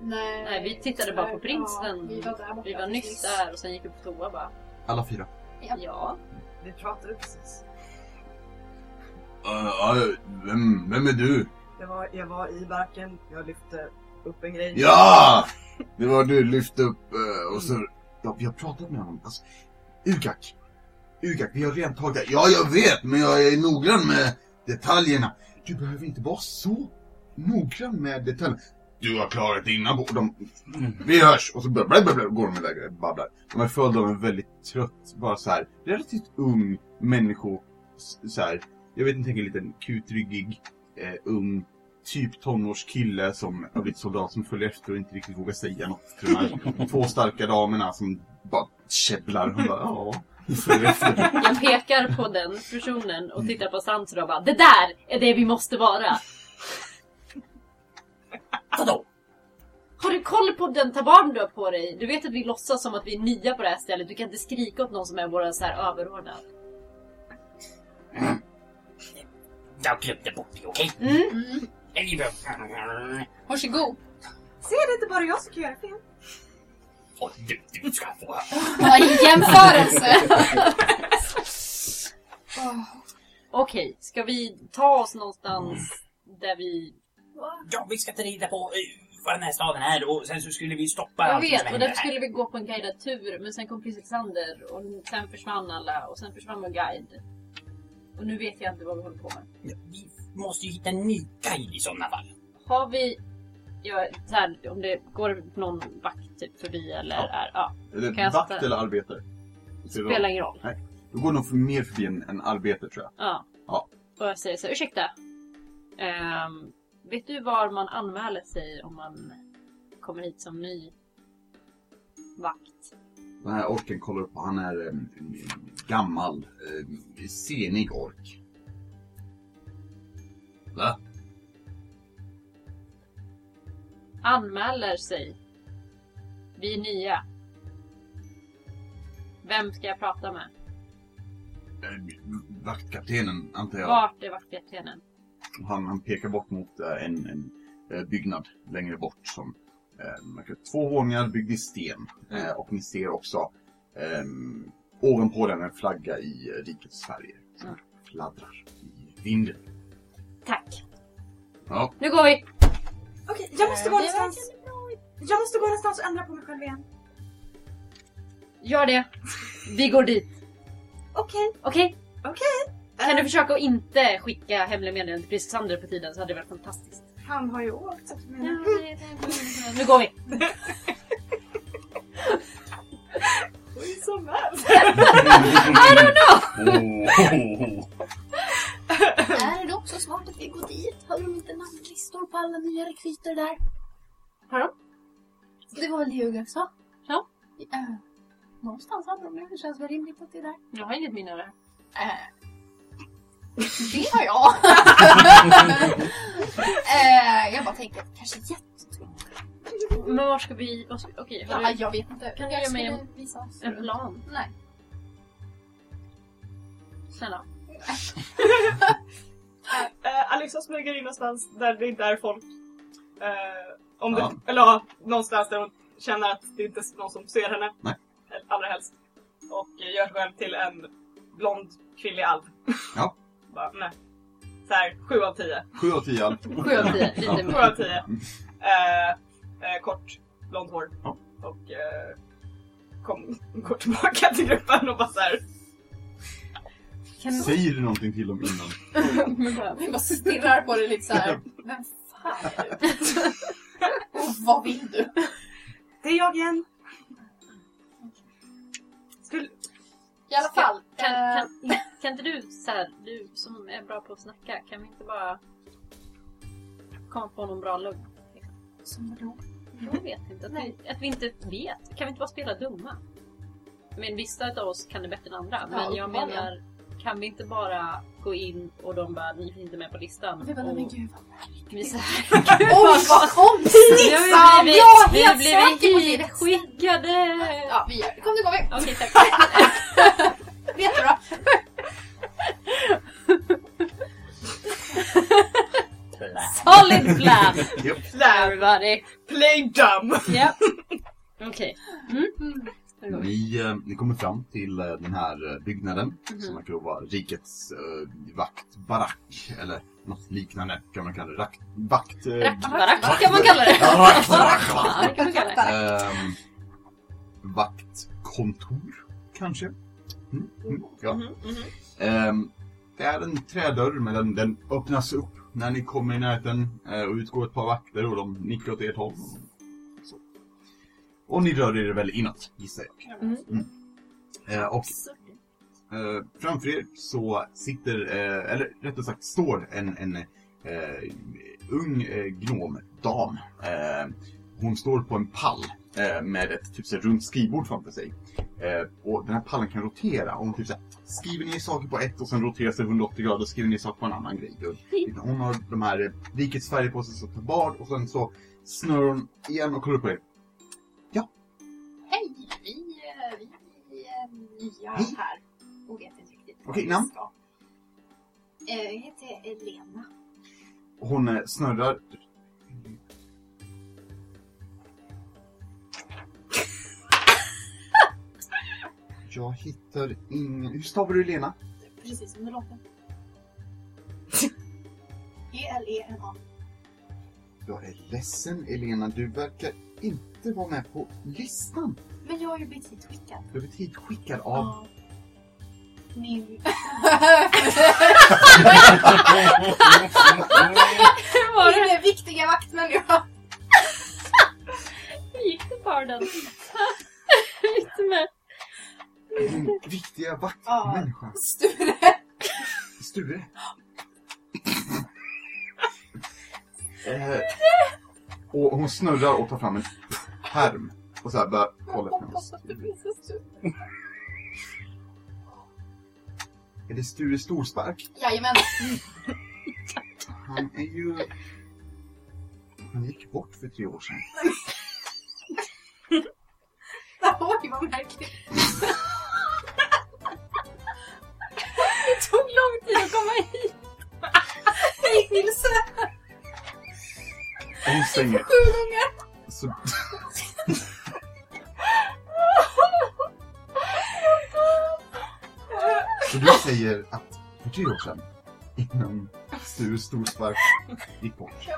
Nej, Nej, vi tittade bara på prinsen. Ja, vi var där Vi var nyss där och sen gick vi på toa bara. Alla fyra. Ja. Vi pratade precis. Uh, uh, vem, vem är du? Jag var, jag var i barken, jag lyfte upp en grej. Ja! Det var du lyfte upp eh, och så... Ja, vi har pratat med honom. Alltså, Ugak. Ugak, vi har redan tagit. Ja, jag vet, men jag är noggrann med detaljerna. Du behöver inte vara så noggrann med detaljerna. Du har klarat innan. och De, vi hörs! Och så bla, bla, går de iväg och babblar. De är följda av en väldigt trött, bara så här relativt ung människo. Så här, jag vet inte, en liten kutryggig, eh, ung typ tonårskille som har blivit soldat som följer efter och inte riktigt vågar säga något till de här två starka damerna som bara käbblar. Hon bara, ja, vi följer efter. Jag pekar på den personen och tittar på Sanser och bara Det där är det vi måste vara! Vadå? Har du koll på den tabaren du har på dig? Du vet att vi låtsas som att vi är nya på det här stället. Du kan inte skrika åt någon som är våra så här överordnad. Jag glömde bort det, okej? Mm. Eller vi behöver... Varsågod. Se, det inte bara jag som kan göra fel. Och du, du ska få... Ja, i jämförelse. Okej, ska vi ta oss någonstans där vi... Ja, vi ska ta reda på uh, vad den här staden är och sen så skulle vi stoppa Jag allt som vet, och händer därför här. skulle vi gå på en guidad tur. Men sen kom prins Alexander och sen försvann alla och sen försvann vår guide. Och nu vet jag inte vad vi håller på med. Ja, Vi måste ju hitta en ny guide i sådana fall. Har vi... Ja, så här, om det går någon vakt typ förbi eller Ja. är... Ja, Eller Kan jag vakt sätta- eller arbetare? Spelar ingen roll. Du går nog för mer förbi en, en arbetare tror jag. Ja. Ja. Och jag säger så här, ursäkta. Ehm, vet du var man anmäler sig om man kommer hit som ny? vakt. Den här orken kollar upp han är eh, en gammal, eh, senig ork. Va? Anmäler sig. Vi är nya. Vem ska jag prata med? Eh, Vaktkaptenen, antar jag. Vart är vaktkaptenen? Han, han pekar bort mot eh, en, en eh, byggnad längre bort som eh, två våningar byggd i sten. Eh, och ni ser också eh, ovanpå den en flagga i eh, rikets Sverige som Mm. fladdrar i vinden. Tack. Ja, Nu går vi! Okej, jag måste gå någonstans. Jag måste gå någonstans och ändra på mig själv igen. Gör det. Vi går dit. Okej, Okej? okej. Kan du försöka att inte skicka hemliga meddelanden till prins Sander på tiden så hade det varit fantastiskt. Han har ju åkt så att jag menar. Nu går vi! Oj, så väl. I don't know! Är det också smart att vi går dit? Har de inte namnlistor på alla nya rekryter där? Har de? Det var väl det jag sa? Ja. Uh, någonstans hade de det. Det känns väl rimligt att det är där. Jag har inget minne av det. Eh, det har jag. Eh, jag bara tänker att kanske jättetungt. Men var ska vi... vad ska- Okej, har Ja, du jag vet inte. Kan du jag ge mig skulle en- visa oss. en plan? Nej. Snälla. Uh, Alexa smyger in någonstans där det inte är folk. Eh, om det, Ja. Eller ja, någonstans där hon känner att det inte är någon som ser henne. Nej. Allra helst. Och eh, gör sig själv till en blond kvinnlig alv. Ja. Bara, nej. Så här, sju av tio. sju av tio allt. Sju av tio. Lite Sju av tio. Eh, eh, kort, blont hår. Ja. Och eh, kom, går tillbaka till gruppen och bara så här. Kan... Säger du någonting till dem innan? Vi bara stirrar på det lite så här. Vem fan är du? Och vad vill du? Det är jag igen. Skulle, I alla fall. Kan, eh, kan, kan inte du, så här, du som är bra på att snacka, kan vi inte bara komma på någon bra lugn? Som vadå? Jag vet inte. Att vi, att vi inte vet. Kan vi inte bara spela dumma? Men vissa av oss kan det bättre än andra. Men jag uppenbarligen. menar, kan vi inte bara gå in och de bara, ni finns inte med på listan. Vi bara, och men gud vad vi så Oj vad konstigt! Vi blivit, Jag vi är helt säker på det ställe. hitskickade! Ja, vi gör det. Kom nu går vi. Okej, tack. Jättebra. Solid plan! Japp. Lär, Everybody! play dumb! Ja. Okej. Mm. Ni, eh, ni kommer fram till eh, den här eh, byggnaden Mhm. som verkar vara rikets eh, vaktbarack eller något liknande kan man kalla det. Rakt, vakt... eh, Rackbarack kan man kalla det. Ja, vaktbarack, va? Ja, det kan man kalla det. Ehm, vaktkontor, kanske? Mm, mm, ja. Mhm, mhm. Ehm, det är en trädörr, men den, den öppnas upp när ni kommer i närheten eh, och utgår ett par vakter och de nickar åt ert håll. Så. Och ni rör er väl inåt, gissar jag. Mm. Eh, och eh, framför er så sitter, eh, eller rättare sagt står en, en eh, ung eh, gnomdam. Eh, hon står på en pall eh, med ett typ så här runt skrivbord framför sig. Eh, och den här pallen kan rotera. Och hon typ så här, skriver ner saker på ett och sen roterar sig 180 grader och skriver ner saker på en annan grej. Och hon har de här eh, rikets färger på sig som tar bad och sen så snurrar hon igen och kollar på er. Hej, vi, eh, vi är nya Hej. här och vet inte riktigt. Okej, vi namn? Eh, Jag heter Elena. Och hon eh, snurrar. Jag hittar ingen... Hur stavar du Lena? Precis som det låter. E-L-E-N-A. Jag är ledsen Elena, du verkar inte vara med på listan. Men jag har ju blivit hitskickad. Du är hitskickad av... av min... Var det? min viktiga vaktmänniska. Hur gick det för den? Lite med. Din viktiga vaktmänniska. Sture. Sture. eh, och hon snurrar och tar fram en pärm Och så här bara kolla en stund. Är det Sture Storspark? Jajamän. Han är ju... Han gick bort för tre år sedan. Oj, vad märkligt. Tog lång tid att komma hit. Jag gick vilse Hon stänger... sju gånger. Så... Så du säger att för tre år sedan, innan Sture Storspark gick bort.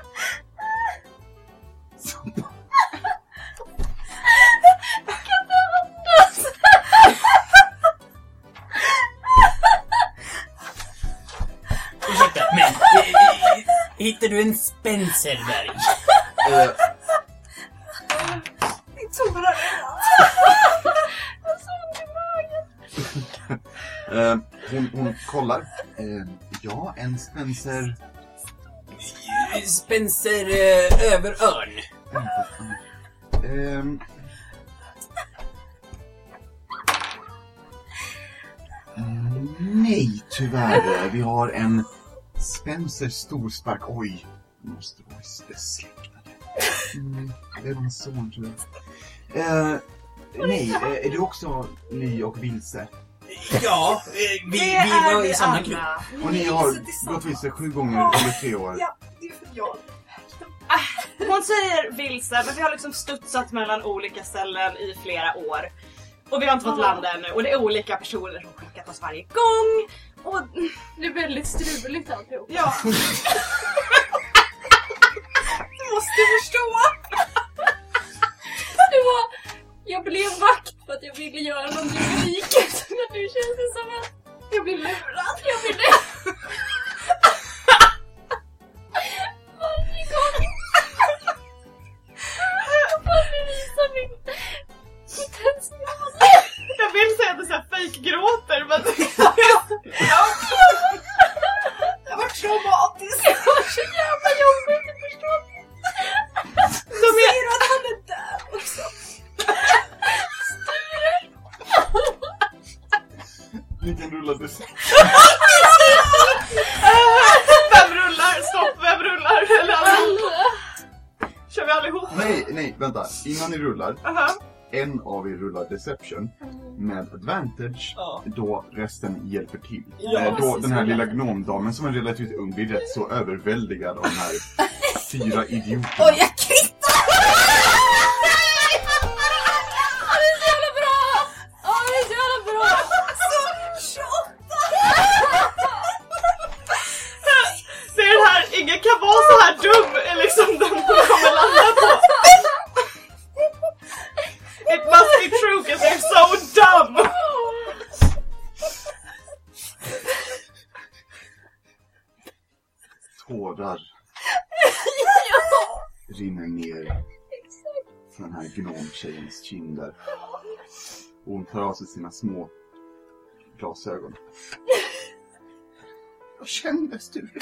Så... Hittar du en Spencer där i? Eh, Min tårar eh, hon, hon kollar. Eh, ja, en Spencer... Spencer eh, Överörn. Ehm. Nej, tyvärr. Vi har en Spencer Storspark. Oj, måste vara besläktade. Mm, det är min son, tror jag. Eh, nej, eh, är du också ny och vilse? Ja, eh, vi, vi var i samma grupp. Och ni har gått vilse sju gånger under tre år. Ja, det är för jag. Hon säger vilse, men vi har liksom studsat mellan olika ställen i flera år. Och vi har inte fått landa ännu och det är olika personer som skickat oss varje gång. Och Det är väldigt struligt alltihop. ja, Du måste förstå. Det var... Jag blev vakt för att jag ville göra någonting riket. Men nu känns det som att Jag blir lurad. jag ville... Varje ni rullar. Aha. En av er rullar Deception med advantage Ja. då resten hjälper till. Ja, eh, då precis. den här lilla gnomdamen som är relativt ung blir rätt så överväldigad av de här fyra idioterna. Oj, hon tar av sig sina små glasögon. Jag kände Sture.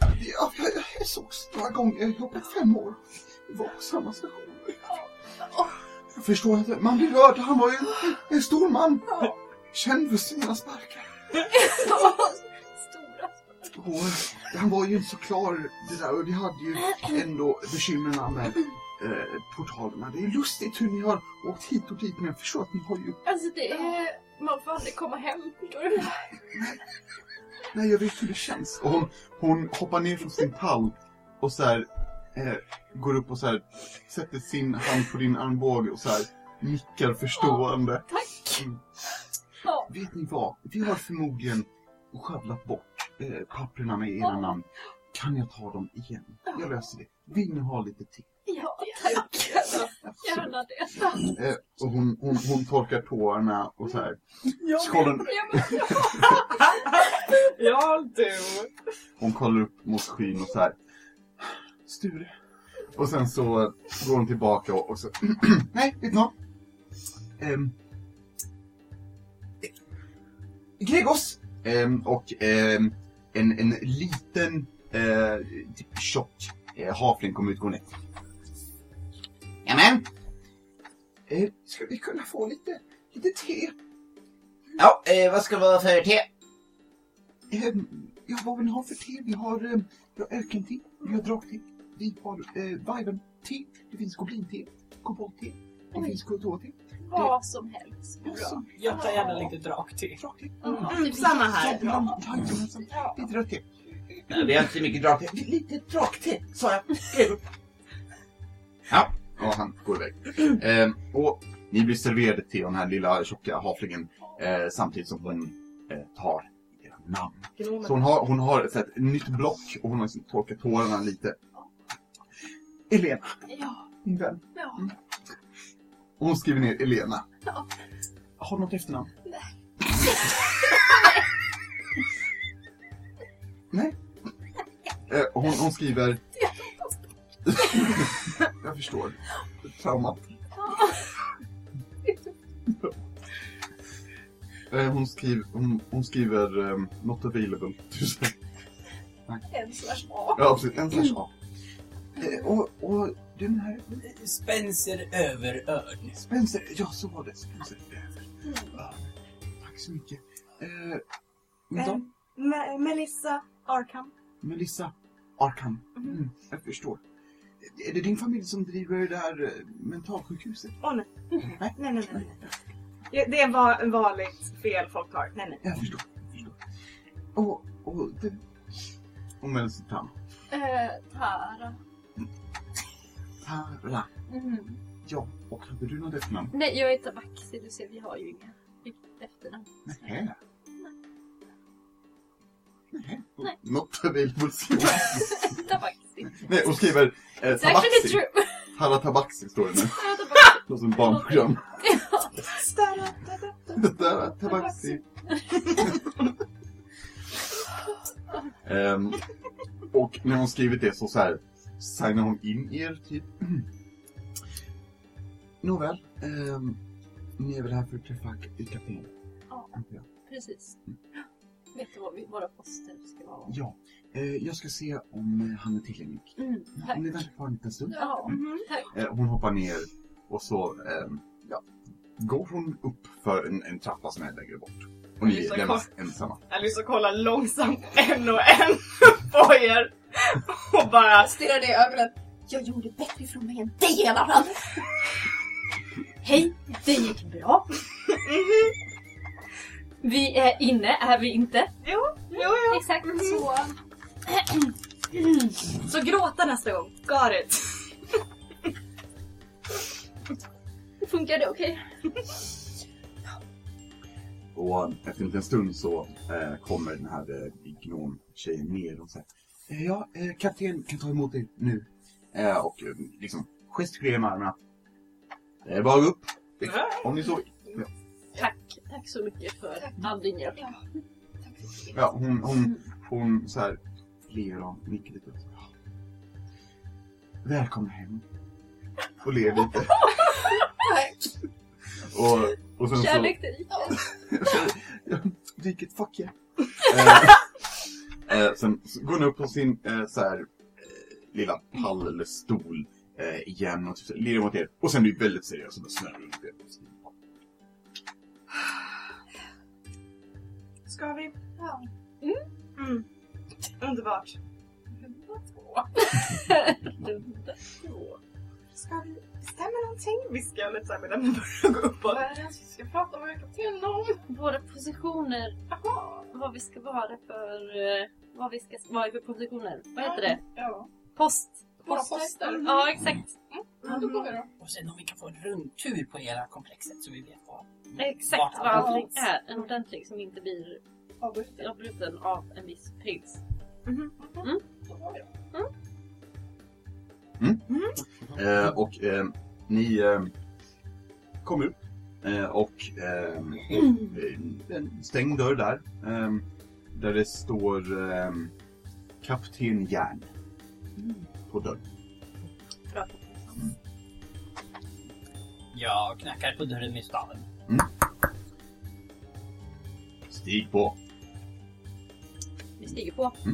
Ja, jag, jag sågs några gånger. Jag har jobbat fem år. Vi var på samma station. Jag förstår att man blir rörd. Han var ju en, en stor man. Känd för sina sparkar. Och han var ju inte så klar det där och vi hade ju ändå bekymren med eh, portalerna. Det är lustigt hur ni har åkt hit och dit men jag förstår att ni har ju... Alltså det är... Man får aldrig komma hem, förstår du? Nej, jag vet hur det känns. Och hon, hon hoppar ner från sin pall och så här, eh, går upp och så här, sätter sin hand på din armbåge och så här nickar förstående. Tack! Mm. Vet ni vad? Vi har förmodligen sjabblat bort eh, papperna med era namn. Kan jag ta dem igen? Jag löser det. Vill ni ha lite till? Ja, tack! Gärna det. Eh, och hon, hon, hon torkar tårarna och så här. Kollar hon, Ja, Ja du. hon kollar upp mot skyn och så här. Sture. Och sen så går hon tillbaka och, och så. Nej, vet ni vad? Ehm, Gregos! Ehm, och ehm, en, en liten, eh, typ tjock eh, havling kommer ut gå ner. Jajamän. Eh, ska vi kunna få lite, lite te? Ja, eh, vad ska det vara för te? Eh, ja, vad vill ni ha för te? Vi har, eh, vi har ökente, vi har drakte, vi har eh, vajven-te, det finns goblin-te, kobolt-te, det finns kultor-te. Vad som helst. Bra. Jag tar gärna lite drakte. Drakte. Mm, samma här. Ja, jajamensan. Lite rött te. Nej, vi har inte så mycket drakte. Lite drakte, sa jag. Skriv upp. Ja, Ja, han går iväg. Eh, och ni blir serverade av den här lilla tjocka havlingen eh, samtidigt som hon eh, tar era namn. Så hon har, hon har så här, ett nytt block och hon har liksom torkat tårarna lite. Elena, Ja, min vän. ja. Och hon skriver ner Elena. Ja. Har du något efternamn? Nej. Eh, hon, hon skriver... Jag förstår. Traumat. Eh, hon, skriver, hon, hon skriver um, not available. En slash A. ja, precis. En slash A. Eh, och, och den här Spencer Överörn. Spencer, ja så var det. Spencer över. Ja, tack så mycket. Eh, då? Eh, Me- Melissa Arkham. Melissa Arkham. Mm, jag förstår. Är det din familj som driver det här eh, mentalsjukhuset? Åh nej. Nej. Nej, nej, nej. nej. Det är va- vanligt fel folk har. Nej, nej. Jag förstår. Jag förstår. Och, och det... Och Melissa Tam. Eh, Tara. Tara. Mm. Ja, och hade du något efternamn? Nej, jag är Tabaxi. Du ser, vi har ju inga efternamn. Nähä. Nej. Not available Tabaxi. Nej, hon skriver eh, It's actually Tabaxi. true. Tara Tabaxi står det nu. Är som barnprogram. Da, da. Tara Tabaxi. Ehm, och när hon skrivit det så, så här signar hon in er typ. Nåväl. Um, ni är väl här för att träffa k- kapten? Ja. Precis. Vet du vad vi, våra poster ska vara? Ja. Eh, jag ska se om eh, han är tillgänglig. Mm, tack. Om ni väntar kvar en liten stund. Ja, Mhm. tack. Eh, hon hoppar ner och så ehm, ja, går hon upp för en, en trappa som är längre bort. Och ni lämnas ensamma. Alice kollar långsamt en och en på er. Och bara... Stirrar dig i ögonen. Jag gjorde bättre ifrån mig än dig i alla fall. Hej, det gick bra. Vi är inne, är vi inte? Jo, jo, jo. Exakt Mhm. så. Så gråta nästa gång. Got it. Funkar det okej? Och efter en liten stund så eh, kommer den här eh, gnom-tjejen ner och säger eh, Ja, eh, kapten kan ta emot dig nu. Eh, och eh, liksom gestikulerar med armarna. Det är bara upp. Om ni så. Tack, tack så mycket för all din hjälp. Ja, hon, hon, hon så här ler och nickar lite. Välkomna hem. Och ler lite. och, och sen så... Kärlek till riket. Riket, fuck yeah. eh, eh, sen så går hon upp på sin eh, så här, eh, lilla pall eller stol eh, igen och typ, ler mot er. Och sen blir väldigt seriös och bara snurrar runt er. Ska vi? Ja. Mm. Underbart. Ska vi bestämma någonting? Viskar jag lite såhär medan vi börjar gå uppåt. Vad är det ens vi ska prata med kaptenen om? Våra positioner. Vad vi ska vara för... eh, Vad vi ska vara för positioner. Vad heter det? Ja. Post. Våra poster. Ja, exakt. Ja, då går vi då. Och sen om vi kan få en rundtur på hela komplexet så vi vet vad... Exakt vad allt allting är. En ordentlig som inte blir Avbruten. avbruten av en viss prins. Går vi då. Eh, och eh, ni eh, kommer upp eh, och eh, en stängd dörr där. Eh, där det står eh, Kapten Järn på dörren. Bra. Jag knackar på dörren med staven. Stig på. Vi stiger på. Eh,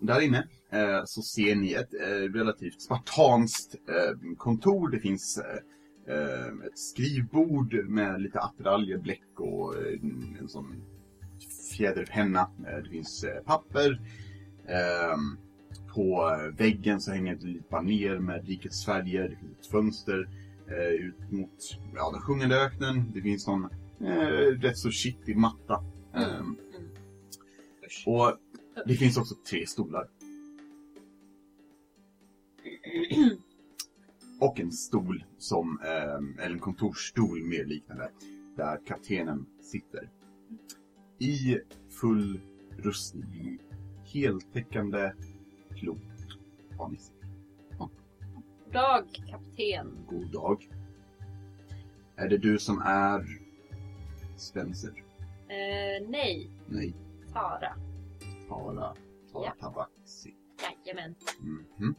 där inne eh, så ser ni ett eh, relativt spartanskt eh, kontor. Det finns ett skrivbord med lite attiraljer, bläck och en sån fjäderpenna. Det finns papper. Ehm, på väggen så hänger ett litet baner med rikets färger. Det finns ett fönster ut mot ja, den sjungande öknen. Det finns någon eh, rätt så kittig matta. Ehm, och det finns också tre stolar. Och en stol som, ehm, eller en kontorsstol mer liknande, där kaptenen sitter. I full rustning. Heltäckande klot. Har ni sett. Dag, kapten. God dag. Är det du som är Spencer? Eh, nej, Nej, Tara. Tara. Tara Ja. Tabaxi. Jajamän. Mhm.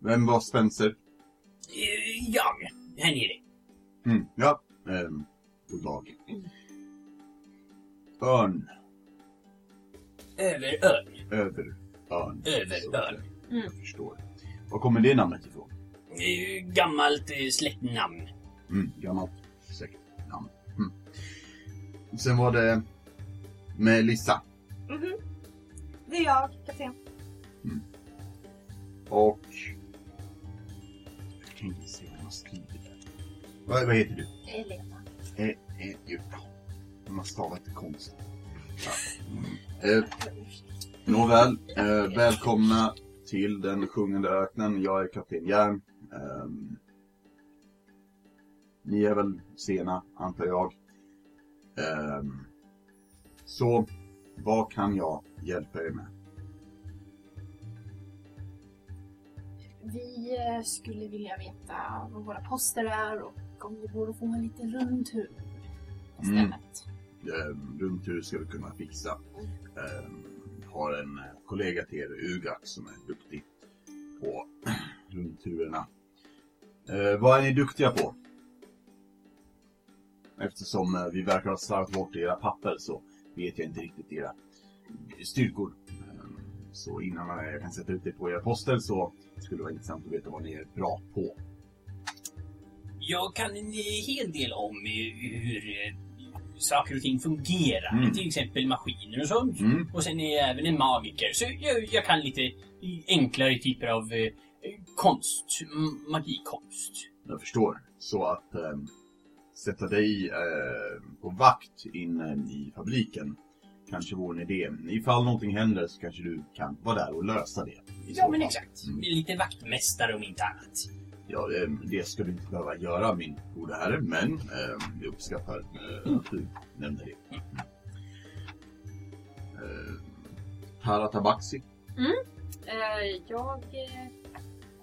Vem var Spencer? Eh, Jag, här nere. Mm, ja, ehm, god dag. Örn. Över ön. Över. Örn. Överörn. Jag förstår. Var kommer det namnet ifrån? Gammalt eh, släktnamn. Mm, gammalt släktnamn. Mm. Sen var det Melissa. Mhm. Det är jag, kapten. Och... Jag kan inte se vad har skrivit där. Vad, vad heter du? Elena. Eh, eh, ja. De har stavat lite konstigt. Ja. Eh, nåväl, eh, välkomna till den sjungande öknen. Jag är kapten Järn. Ehm, ni är väl sena, antar jag. Ehm, så, vad kan jag hjälpa er med? Vi eh, skulle vilja veta vad våra poster är och om går att få en liten rundtur på Mm. stället. Ehm, rundtur ska vi kunna fixa. Ehm, har en eh, kollega till er, Ugak, som är duktig på rundturerna. Eh, vad är ni duktiga på? Eftersom eh, vi verkar ha slarvat bort era papper så vet jag inte riktigt era styrkor. Ehm, så innan jag kan sätta ut det på era poster så skulle det vara intressant att veta vad ni är bra på. Jag kan en hel del om hur eh, saker och ting fungerar. Mm. Till exempel maskiner och sånt. Mm. Och sen är jag även en magiker. Så jag, jag kan lite enklare typer av eh, konst. Magikonst. Jag förstår. Så att eh, sätta dig eh, på vakt inne i fabriken kanske vore en idé. Ifall någonting händer så kanske du kan vara där och lösa det. Ja, men exakt. Mm. Lite vaktmästare om inte annat. Ja, eh, det ska du inte behöva göra min gode herre, men eh, jag uppskattar eh, att du nämnde det. Mm. Eh, Tara Tabaxi. Eh, jag eh,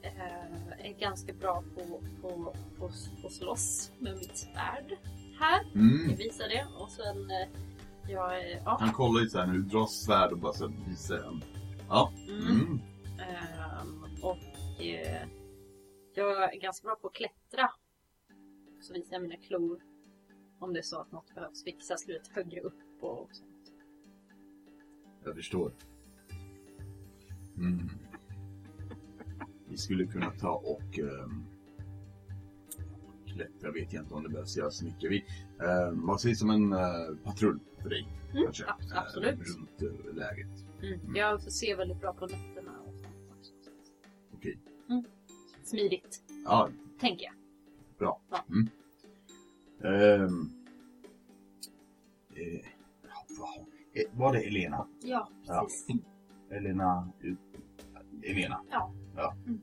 är ganska bra på, på, på, på att slåss med mitt svärd här. Mm. Jag visar det. Och sen, eh, jag ja. Han kollar lite så här när du drar svärd och bara så visar en. Ja. Mm. Mm. Ehm, och eh, jag är ganska bra på att klättra. Så visar jag mina klor. Om det är så att något behövs fixas lite högre upp och sånt. Jag förstår. Mm. Vi skulle kunna ta och ehm, klättra, vet jag inte om det behövs göra så mycket. Vi, um, vad sägs om en eh, patrull för dig? Mm, kanske? abs- eh, absolut. runt eh, läget. Mm. Jag ser väldigt bra på nätterna och sånt också. Okej. Smidigt, Ja, tänker jag. bra. Ja. Mm. Ehm, eh, ja, vad- var det Elena? Ja, Ja. precis. Elena? Eh, Elena?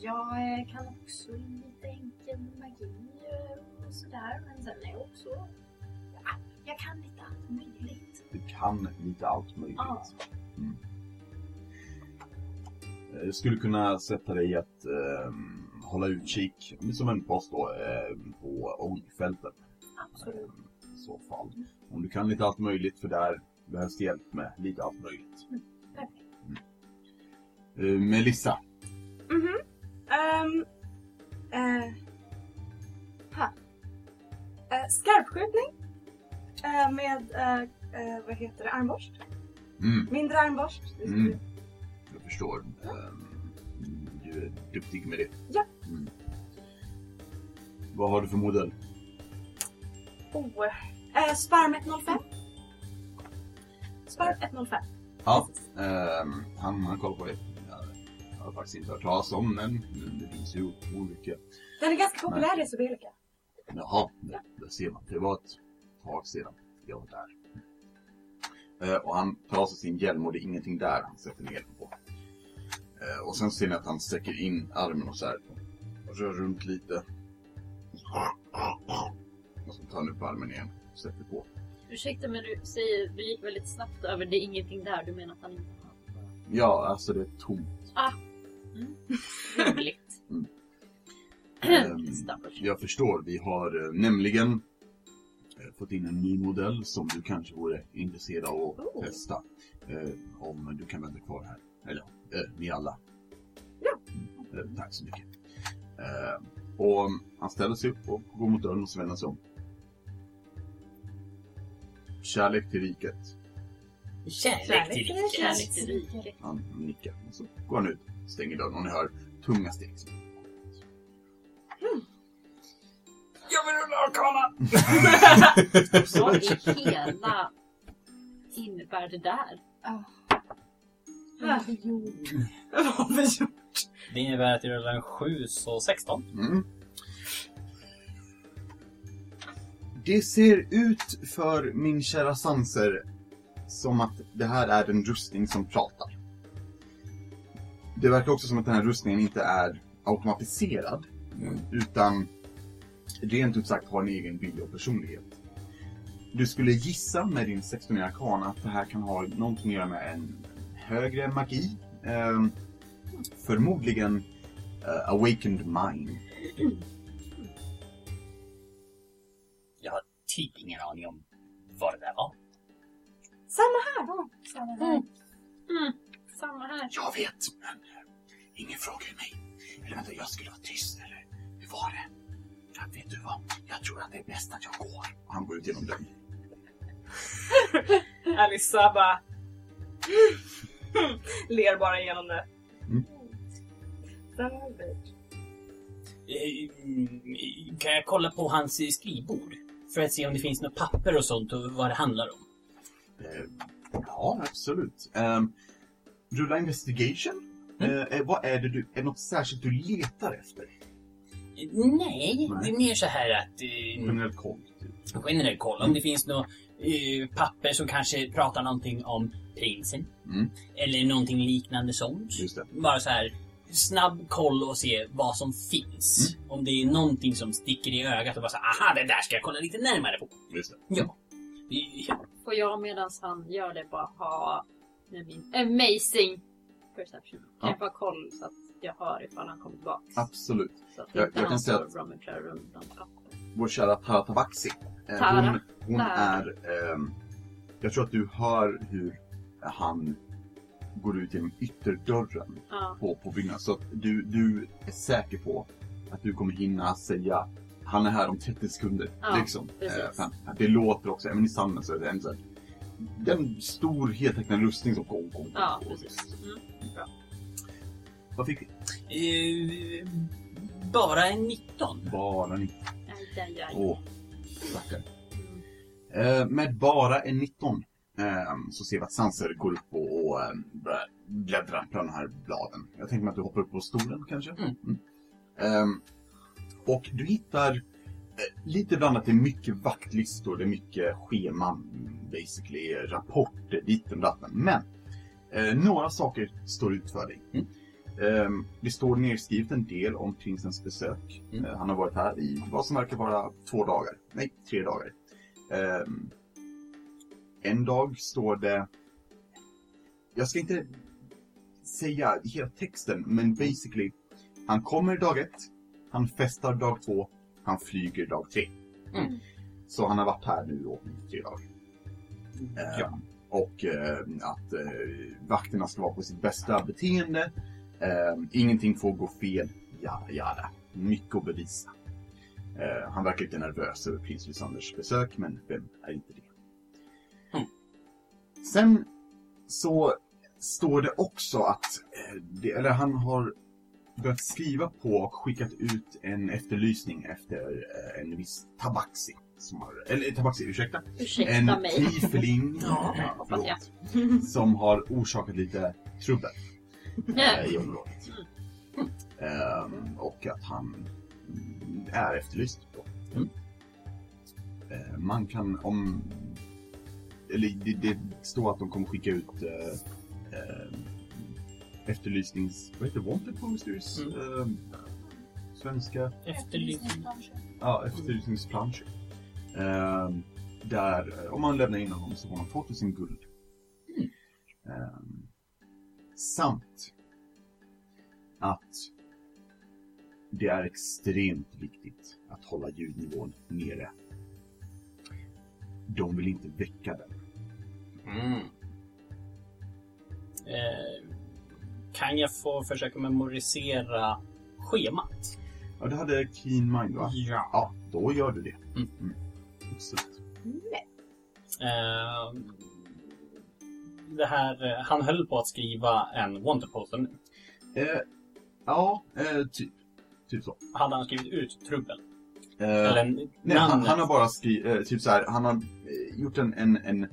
Jag eh, kan också lite enkel magi eh, och sådär. Men sen är jag också... Ja, jag kan lite allt möjligt. Du kan lite allt möjligt. Ja. Mm. Eh, Jag skulle kunna sätta dig att ehm, hålla utkik, som en post då, ehm, på oljefälten. Absolut. Ehm, I så fall. Om du kan lite allt möjligt, för där behövs det hjälp med lite allt möjligt. Perfekt. Eh, Melissa, Mhm. Ehm, eh, ha. Eh, skarpskjutning. Med, vad heter det, armborst. Mm. Mindre armborst. Mm. Jag förstår. Ehm, du är duktig med det. Ja. Mm. Vad har du för modell? Oh. Eh, Sparm 105. Sparm 105. Ja. Ehm, han, han kollar på det. Jag har faktiskt inte hört talas om men det finns ju olika. Den är ganska populär i Sobelika. Jaha, det, det ser man. Det var ett tag sedan jag var där. Eh, och han tar av sig sin hjälm och det är ingenting där han sätter ner på. Eh, och sen ser ni att han sträcker in armen och så här. Och rör runt lite. Och så tar han upp armen igen och sätter på. Ursäkta men du säger, du gick väldigt snabbt över det är ingenting där. Du menar att han inte har Ja, alltså det är tomt. roligt? Ehm, Stackars. jag förstår. Vi har eh, nämligen eh, fått in en ny modell som du kanske vore intresserad av att Oh. testa. Eh, om du kan vänta kvar här. Eller eh, ni alla. Ja. Mm, eh, tack så mycket. Eh, och han ställer sig upp och går mot dörren och vänder sig om. Kärlek till riket. Kärlek till riket. Kärlek till riket. Han nickar och så går han ut, stänger dörren och ni hör tunga steg. Jag vill rulla arkana! Vad i hela innebär det där? Vad har vi gjort? Vad har vi gjort? Det innebär att jag rullar en 7, så 16. Mm. Det ser ut för min kära Sanser som att det här är en rustning som pratar. Det verkar också som att den här rustningen inte är automatiserad. Utan rent ut sagt har en egen vilja och personlighet. Du skulle gissa med din 16 arkana att det här kan ha någonting att göra med en högre magi. Ehm, förmodligen eh, awakened mind. Jag har typ ingen aning om vad det där var. Samma här. Samma här. Mm, samma här. Jag vet, men eh, ingen frågar mig. Eller vänta, jag skulle vara tyst, eller hur var det? Ja, vet du vad? Jag tror att det är bäst att jag går. Och han går ut genom dörren. Alissa bara... ler bara igenom det. Mm. Bit. Eh, mm, Kan jag kolla på hans skrivbord? För att se om det finns något papper och sånt och vad det handlar om. Eh, ja, absolut. Um, rulla investigation. Eh, eh, vad är det du, är det något särskilt du letar efter? Eh, Nej, det är mer så här att... Eh, Generell koll, typ. generell koll. Om det finns något eh, papper som kanske pratar någonting om prinsen. Mm. Eller någonting liknande sånt. Just det. Bara så här snabb koll och se vad som finns. Mm. Om det är någonting som sticker i ögat och bara så här, aha, det där ska jag kolla lite närmare på. Just det. Ja. Eh, Får jag medan han gör det bara ha med min amazing perception? Kan Ja. jag få ha koll så att jag hör ifall han kommer tillbaks? Absolut. Så att Jag- inte jag kan säga att-. Vår kära Tara Tabaxi. Eh, Tara. Hon, hon Tara. är... ehm, jag tror att du hör hur han går ut genom ytterdörren Ja. på, på byggnaden. Så att du, du är säker på att du kommer hinna säga han är här om 30 sekunder. Ja, liksom. Eh, det låter också, även i sanden så är det en, så här, en stor heltäckande rustning som kom, kom, kom. Ja, precis. Mm. Vad fick vi? eh, bara en 19. Bara 19. Aj, aj, aj. Åh, stackare. Mm. Eh, med bara en 19 eh, så ser vi att Sanser går upp och, och eh, börjar bläddra på de här bladen. Jag tänker mig att du hoppar upp på stolen kanske? Mm. Ehm, och du hittar eh, lite blandat, det är mycket vaktlistor, det är mycket scheman, basically rapporter, ditten och datten. Men eh, några saker står ut för dig. Mm. Ehm, det står nedskrivet en del om prinsens besök. Mm. Eh, han har varit här i vad som verkar vara två dagar. Nej, tre dagar. Ehm, en dag står det... Jag ska inte säga hela texten, men basically. Han kommer dag ett, han festar dag två, han flyger dag tre. Mm. Så han har varit här nu då tre dagar. Ehm, Ja. Och eh, att eh, vakterna ska vara på sitt bästa beteende. Ehm, ingenting får gå fel. Jada, jada. Mycket att bevisa. Eh, han verkar lite nervös över prins Lysanders besök, men vem är inte det? Mm. Sen så står det också att, eh, det, eller han har börjat skriva på och skickat ut en efterlysning efter eh, en viss tabaxi. Som har, eller tabaxi, ursäkta. Ursäkta En mig. tiefling Ja, eh, jag. förlåt, som har orsakat lite trubbel eh, i området. Ehm, och att han är efterlyst. Mm. Eh, man kan om... Eller det, det står att de kommer skicka ut eh, eh, efterlysnings... Vad heter? Wanted posters? Mm. Eh, svenska... Efterlysning. Ja, efterlysningsplanscher. Ehm, där, eh, om man lämnar in honom så får man 2000 guld. Ehm, samt att det är extremt viktigt att hålla ljudnivån nere. De vill inte väcka den. Mm. Eh, kan jag få försöka memorisera schemat? Ja, du hade Keen Mind va? Ja. Ja, då gör du det. Mm. Absolut. Eh, det här, eh, han höll på att skriva en wanted poster nu. Eh, ja, eh, typ. Typ så. Hade han skrivit ut trubbel? Eller Nej, han, namnet? han har bara skrivit, typ så här, han har gjort en, en, en,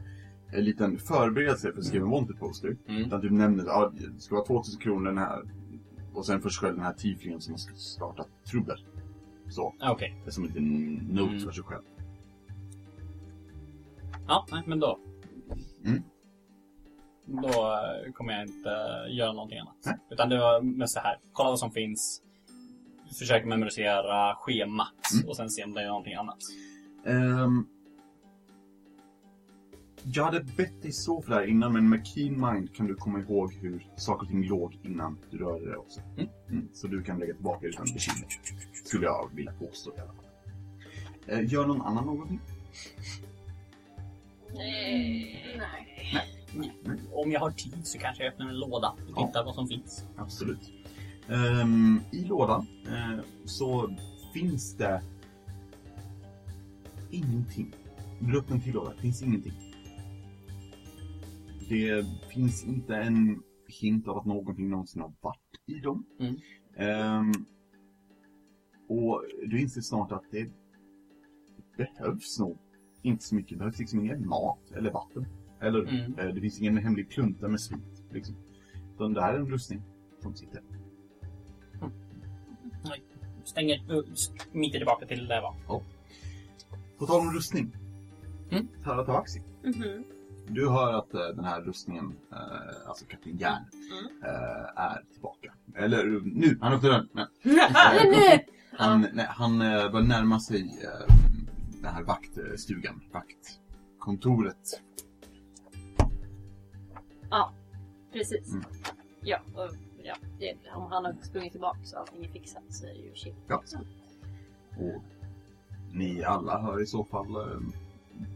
en liten förberedelse för att skriva en wanted poster. Mm. Utan typ nämner att ja, det ska vara 2000 kronor den här. Och sen för sig själv den här tieflingen som har startat trubbel. Så, Ah, Okej. det är som en liten note Mm. för sig själv. Ja, nej, men då. Mm. Då eh, kommer jag inte göra någonting annat. Nej. Utan det var mest så här, kolla vad som finns. Försöka memorisera schemat Mm. och sen se om det är någonting annat. Ehm, jag hade bett dig så för det här innan, men med Keen Mind kan du komma ihåg hur saker och ting låg innan du rörde dig också. Mm. Mm, så du kan lägga tillbaka utan bekymmer. Skulle jag vilja påstå i alla fall. Eh, gör någon annan någonting? Nej. Om jag har tid så kanske jag öppnar en låda och Ja. tittar vad som finns. Absolut. Ehm, I lådan eh, så finns det ingenting. Du öppnar en till låda, det finns ingenting. Det finns inte en hint av att någonting någonsin har varit i dem. Mm. Ehm, och du inser snart att det behövs nog inte så mycket. Det behövs liksom ingen mat eller vatten. Eller Mm. eh, det finns ingen hemlig klunta med sprit. Liksom. Utan det här är en rustning som sitter. Stänger, uh, smiter tillbaka till det var. På tal om rustning. Mm. Tara Tabaxi. Mhm. Du hör att eh, den här rustningen, eh, alltså Kapten Järn, Mm. eh, är tillbaka. Eller nu, han öppnar dörren. Nej. Nu! Han, nej, han börjar närma sig den här vaktstugan, vaktkontoret. Precis. Mm. Ja, och, ja det, om han har sprungit tillbaka så allting är fixat så är det ju shit. Ja. Och ni alla hör i så fall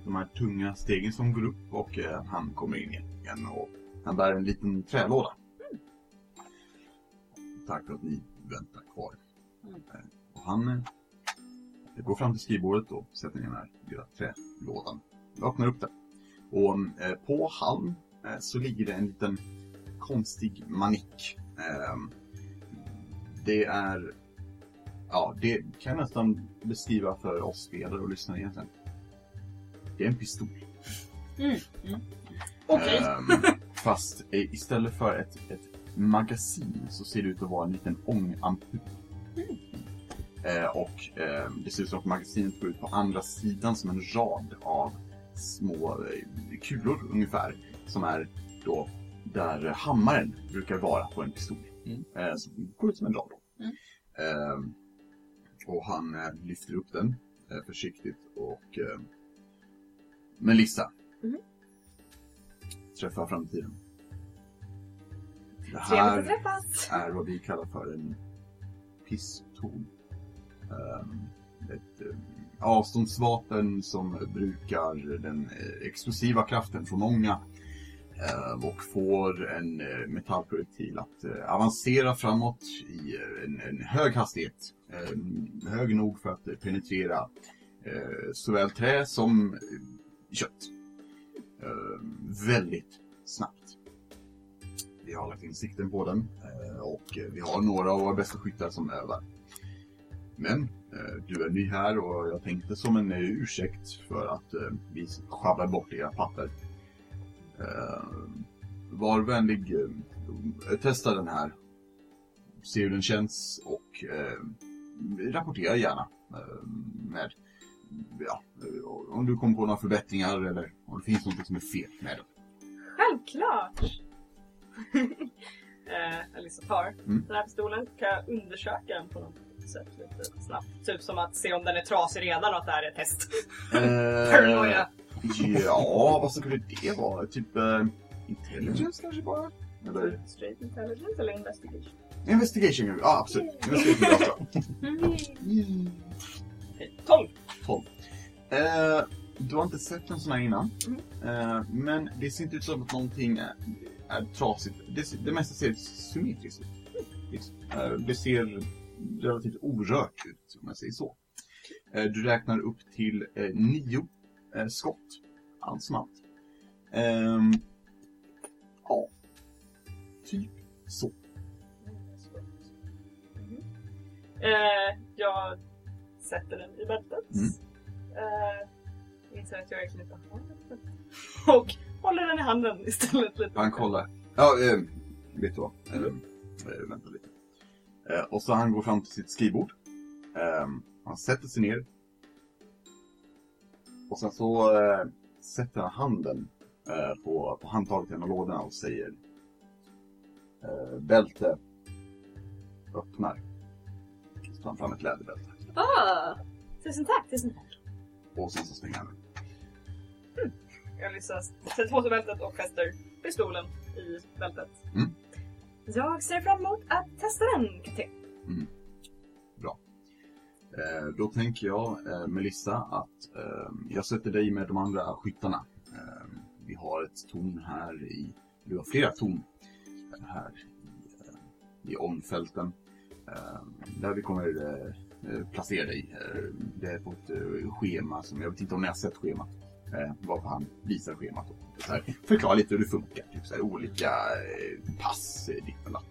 de här tunga stegen som går upp och eh, han kommer in igen och han bär en liten trälåda. Tack för att ni väntar kvar. Mm. Eh, Och han eh, går fram till skrivbordet och sätter ner den här lilla trälådan. Öppnar upp den. Och eh, på halm eh, så ligger det en liten konstig manik. Eh, det är Ja, det kan jag nästan beskriva för oss spelare och lyssnare egentligen. Är en pistol. Mm. Mm. Okej. Ehm, fast eh, istället för ett, ett magasin så ser det ut att vara en liten ångampul. Eh, och eh, det ser ut som att magasinet går ut på andra sidan som en rad av små eh, kulor ungefär. Som är då där hammaren brukar vara på en pistol. Mm. Eh, som går ut som en rad. då. Mm. Ehm, och han eh, lyfter upp den eh, försiktigt och eh, Melissa Mhm. träffar framtiden. Det Trevligt att här träffas! är vad vi kallar för en pistol. Ehm, ett eh, avståndsvapen som brukar den eh, explosiva kraften från ånga eh, och får en eh, metallprojektil att eh, avancera framåt i en, en hög hastighet. Eh, hög nog för att penetrera såväl trä som kött. Eh, väldigt snabbt. vi har lagt in sikten på den eh, och vi har några av våra bästa skyttar som övar. Men eh, du är ny här och jag tänkte som en eh, ursäkt för att eh, vi sjabblar bort era papper. Eh, var vänlig, eh, testa den här. Se hur den känns och eh, rapportera gärna eh, med ja, eh, om du kommer på några förbättringar eller om det finns något som är fel med den. Självklart! eh, Alissa tar Mm. den här pistolen. Kan jag undersöka den på något sätt lite snabbt? Typ som att se om den är trasig redan och att det här är ett test. Paranoia. Ja, vad skulle det vara? Typ eh, intelligence kanske bara? Eller Straight intelligence eller investigation? investigation? Ja, absolut. Investigation är bra. Okej, 12! 12. Eh, du har inte sett en sån här innan. Mm. Eh, men det ser inte ut som att någonting är, är trasigt. Det, det mesta ser symmetriskt ut. Liksom. Eh, det ser relativt orört ut, om jag säger så. Eh, du räknar upp till eh, nio skott. Allt som allt. Ehm, ja, typ så. Eh, jag sätter den i bältet. Mm. Eh, inser att jag verkligen inte har bältet. Och håller den i handen istället. Lite. Han kollar. Ja, eh, vet du vad? Eh, eh, vänta lite. Eh, och så han går fram till sitt skrivbord. Eh, han sätter sig ner. Och sen så sätter han handen på, på handtaget i en av lådorna och säger Bälte. Öppnar. Så tar han fram ett läderbälte. Ah, Tusen tack, tusen tack. Och sen så stänger han liksom sätter på sig bältet och fäster pistolen i bältet. Mm. Jag ser fram emot att testa den, kapten. Eh, då tänker jag, eh, Melissa, att eh, jag sätter dig med de andra skyttarna. Eh, vi har ett torn här i, vi har flera torn eh, här i, eh, i omfälten. Där vi kommer placera dig. Eh, det är på ett eh, schema som, jag vet inte om ni har sett schemat. Eh, varför han visar schemat. Och så här, förklara lite hur det funkar. Typ så här, olika eh, pass, eh, ditt och.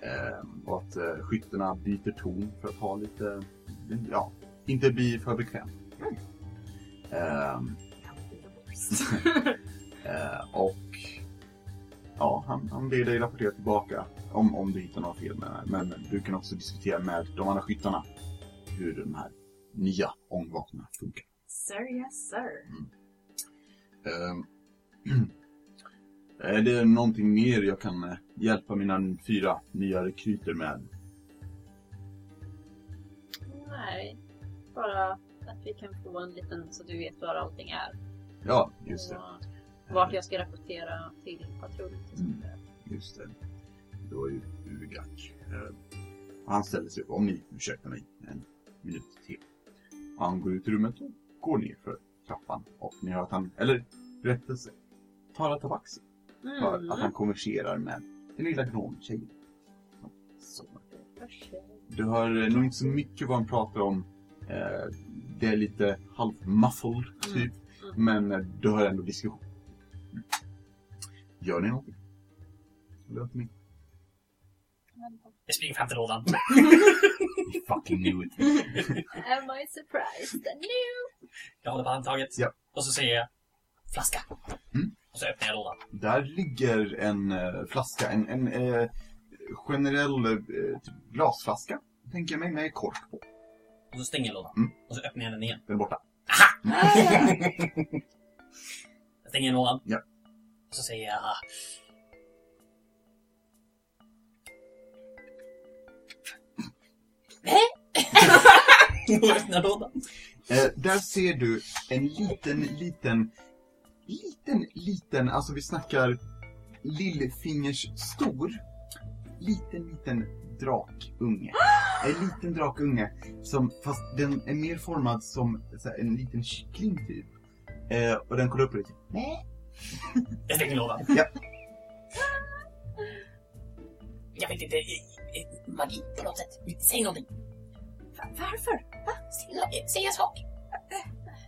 Eh, och att eh, skyttarna byter ton för att ha lite, ja, inte bli för bekväm. Eh, och ja, han, han ber dig rapportera tillbaka om, om du hittar några fel med det här. Men du kan också diskutera med de andra skyttarna hur de här nya ångvapnen funkar. Sir, yes sir. Ehm, är det någonting mer jag kan eh, hjälpa mina fyra nya rekryter med? nej. Bara att vi kan få en liten så du vet var allting är. Ja, just det. Och vart jag ska rapportera till patrull till exempel. Just det. Då är ju Ugak. Eh, han ställer sig upp, om ni ursäktar mig, en minut till. Han går ut i rummet och går ner för trappan. Och ni hör att han, eller rättelse, talar tabaxi. För Mm. att han konverserar med den lilla gnomtjejen. Så. Du hör eh, nog inte så mycket vad han pratar om. Eh, det är lite halvmuffled, typ. Mm. Men eh, du hör ändå diskussion. Gör ni någonting? Eller inte ni? Jag springer fram till lådan. You fucking knew it. Am I surprised? Nu! Jag håller på handtaget. Ja. Och så säger jag flaska. Mm. Och så öppnar jag lådan. Där ligger en eh, flaska, en, en eh, generell eh, typ glasflaska, tänker jag mig, med kork på. Och så stänger jag lådan. Mm. Och så öppnar jag den igen. Den är borta. Jag stänger lådan. Ja. Så säger jag... Och öppnar lådan. Eh, där ser du en liten, liten, liten, liten, alltså vi snackar lillfingers stor, liten, liten drakunge. En liten drakunge, som, fast den är mer formad som så här, en liten kyckling typ. Eh, och den kollar upp och lite. Jag stänger lådan. Ja. Jag vet inte, eh, eh, magi på något sätt. Säg någonting. Varför? Va? Säg, säg en sak.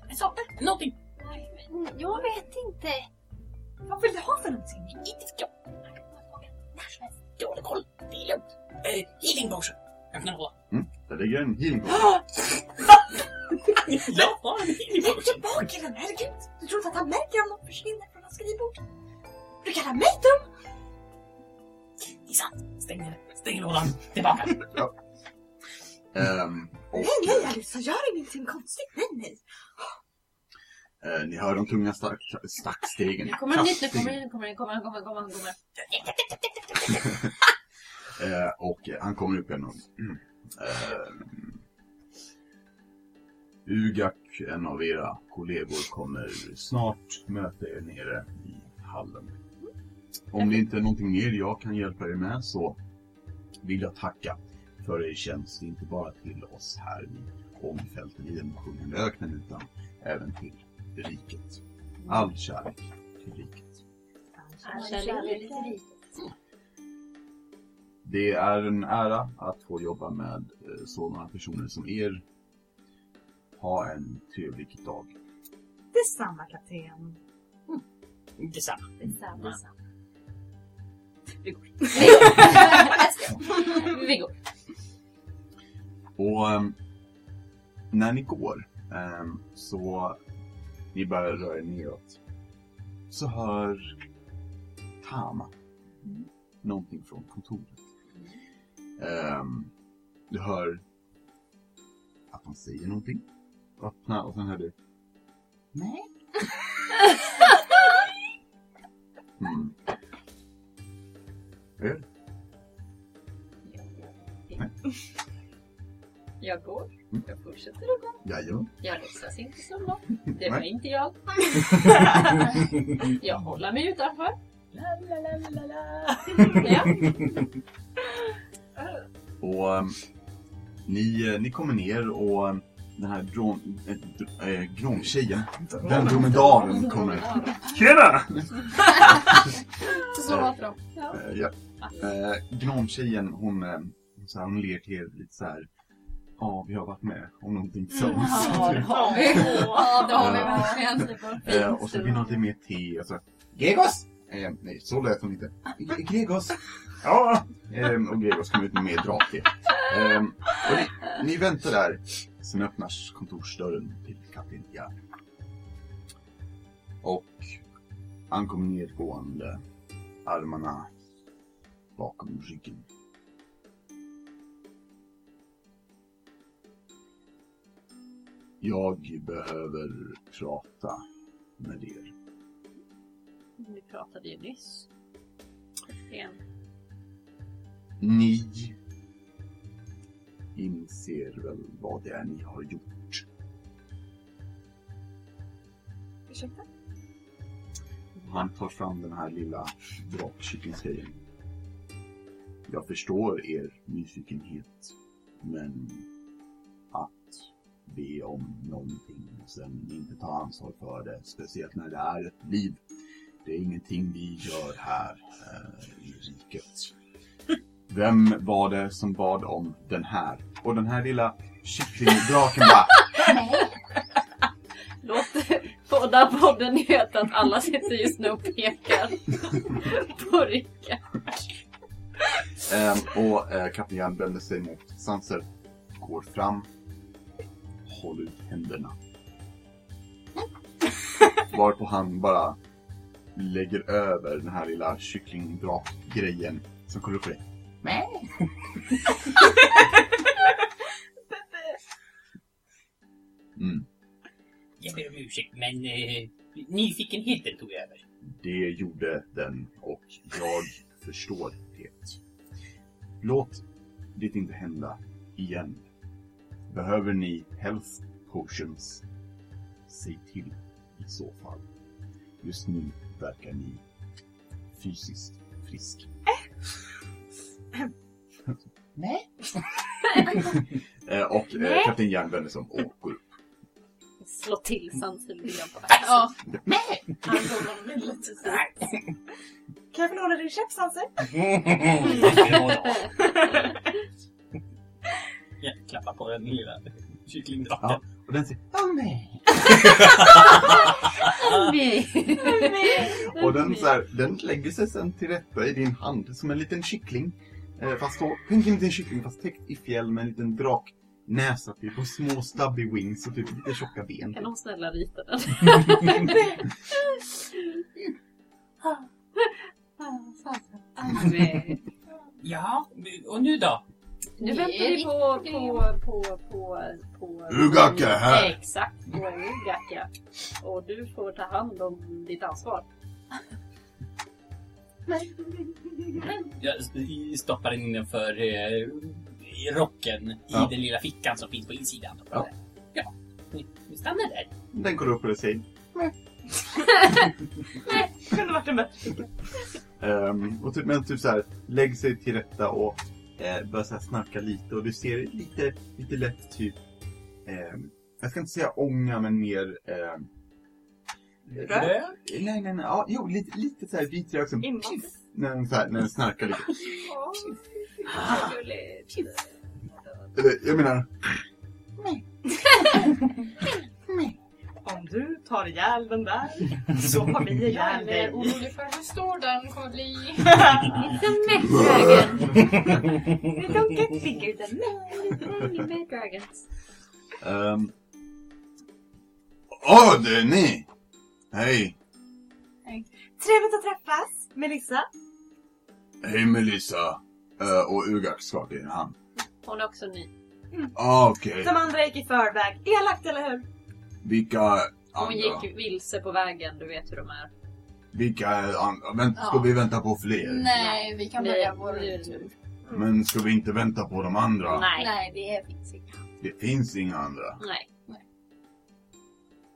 En sak, någonting. Jag vet inte. Vad vill du ha för någonting? Inte vet jag. Dålig koll. Det är lugnt. Eh, healing potion. Öppna hålla. Där ligger en healing potion. Jag har en healing Lägg potion. tillbaka den, herregud! Du tror inte att han märker om någon försvinner hans skrivbord? Du kallar mig dum? Det är sant. Stäng Stäng lådan. Tillbaka. Ehm, och Nej, nej Alice, gör ingenting konstigt. Nej, nej. eh, ni hör de tunga stark, stackstegen. Nu kommer den hit, nu kommer den, nu kommer den, kommer den, kommer den, kommer den, kommer den. Eh, och eh, han kommer upp igen och... Mm. Eh, Ugak, en av era kollegor, kommer snart möta er nere i hallen. Om det inte är någonting mer jag kan hjälpa er med så vill jag tacka för er tjänst, inte bara till oss här i Holmfälten i den sjungande öknen utan även till riket. All kärlek till riket. Kärlek till riket. Det är en ära att få jobba med eh, sådana personer som er. Ha en trevlig dag. Detsamma, kapten. Detsamma. Detsamma. Vi går. Vi går. Och ehm, när ni går ehm, så ni börjar röra er neråt så hör Tama någonting från kontoret. Ehm, du hör att han säger någonting. Öppna och sen hör du Nej. Mm. Gör du? Jag går. Mm. Jag fortsätter att gå. Jajamän. Jag låtsas inte som något. Det var Nej. inte jag. Jag håller mig utanför. Ja. Och ehm, ni, eh, ni kommer ner och ehm, den här dron, äh, dr- äh, gnomtjejen, den dromedaren kommer. Tjena! Så låter de. Eh, ja. Eh, gnomtjejen hon, eh, så här, hon ler till er lite så här. Ja, vi har varit med om någonting sånt. Ja, det har vi. Ja, det har vi verkligen. Eh, och så vill hon lite mer te och så. Gregos! Eh, nej, så lät hon inte. Gregos! Ja! Eh, och Gregos kommer ut med mer drake. Eh, och ni, ni väntar där. Sen öppnas kontorsdörren till kapten Jan. Och han kommer nedgående. Armarna bakom ryggen. Jag behöver prata med er. Vi pratade ju nyss. Igen. Ni inser väl vad det är ni har gjort. Ursäkta? Han tar fram den här lilla drakkycklingsgrejen. Jag förstår er nyfikenhet, men att be om någonting och sen inte ta ansvar för det, speciellt när det är ett liv. Det är ingenting vi gör här eh, i riket. Vem var det som bad om den här? Och den här lilla kycklingdraken bara Låt båda podden heta att alla sitter just nu och pekar på Rickard. Ehm, och eh, kapten Jan vänder sig mot Sanser, går fram, håller ut händerna. Varpå han bara lägger över den här lilla kycklingdrak-grejen som kollar upp på dig. Mm, Jag ber om ursäkt, men eh, nyfikenheten tog över. det gjorde den och jag förstår det. Låt det inte hända igen. Behöver ni health potions? Säg till i så fall. Just nu verkar ni fysiskt frisk. Nej. Eh, och eh, Nej. kapten Yang vänder sig om och går upp. Slå till grann på Ja. Han går honom lite så. Kan jag få låna din käpp Sanser? Jag klappar på den lilla kycklingdraken. Ja. Och den säger Åh nej! Och den, så här, den lägger sig sen till rätta i din hand som en liten kyckling. Eh, fast så, tänk en liten kyckling fast täckt i fjäll med en liten draknäsa typ och små stubby wings och typ lite tjocka ben. Kan någon snälla rita den? Ja, och nu då? Nu väntar vi på, på, på, på, på... Ugak är här. Exakt, på Ugak ja. Och du får ta hand om ditt ansvar. Jag stoppar in den för rocken i Ja. den lilla fickan som finns på insidan. Ja. Ja, ni, ni stannar där. Den går upp och säger Kunde varit en bättre. Ehm, och typ, men typ så här, lägg sig till rätta och eh, så här snarka lite och du ser lite, lite lätt typ, ehm, jag ska inte säga ånga men mer, ehm, Rök? nej nej nej, ja, jo lite, lite så här vit rök som Invandrare. När den, så här, när den snarkar lite. Eller, jag menar, Om du tar ihjäl den där så har vi Jag ihjäl är dig. orolig för hur stor den kommer bli. It's a mech dragon! Don't get bigger than me. Mech dragons. ehm, åh det är ni! Hej! Trevligt att träffas, Melissa. Hej Melissa! Eh, och Ugak skakar i din hand. Hon är också ny. Ah, Okej, De andra gick i förväg. Elakt, eller hur? vilka Hon andra? gick vilse på vägen, du vet hur de är. Vilka är andra? Vänt, ska Ja. vi vänta på fler? Nej, vi kan Nej, börja vår nu- tur. Men ska vi inte vänta på de andra? Nej. Nej, det finns inga. Det finns inga andra. Nej.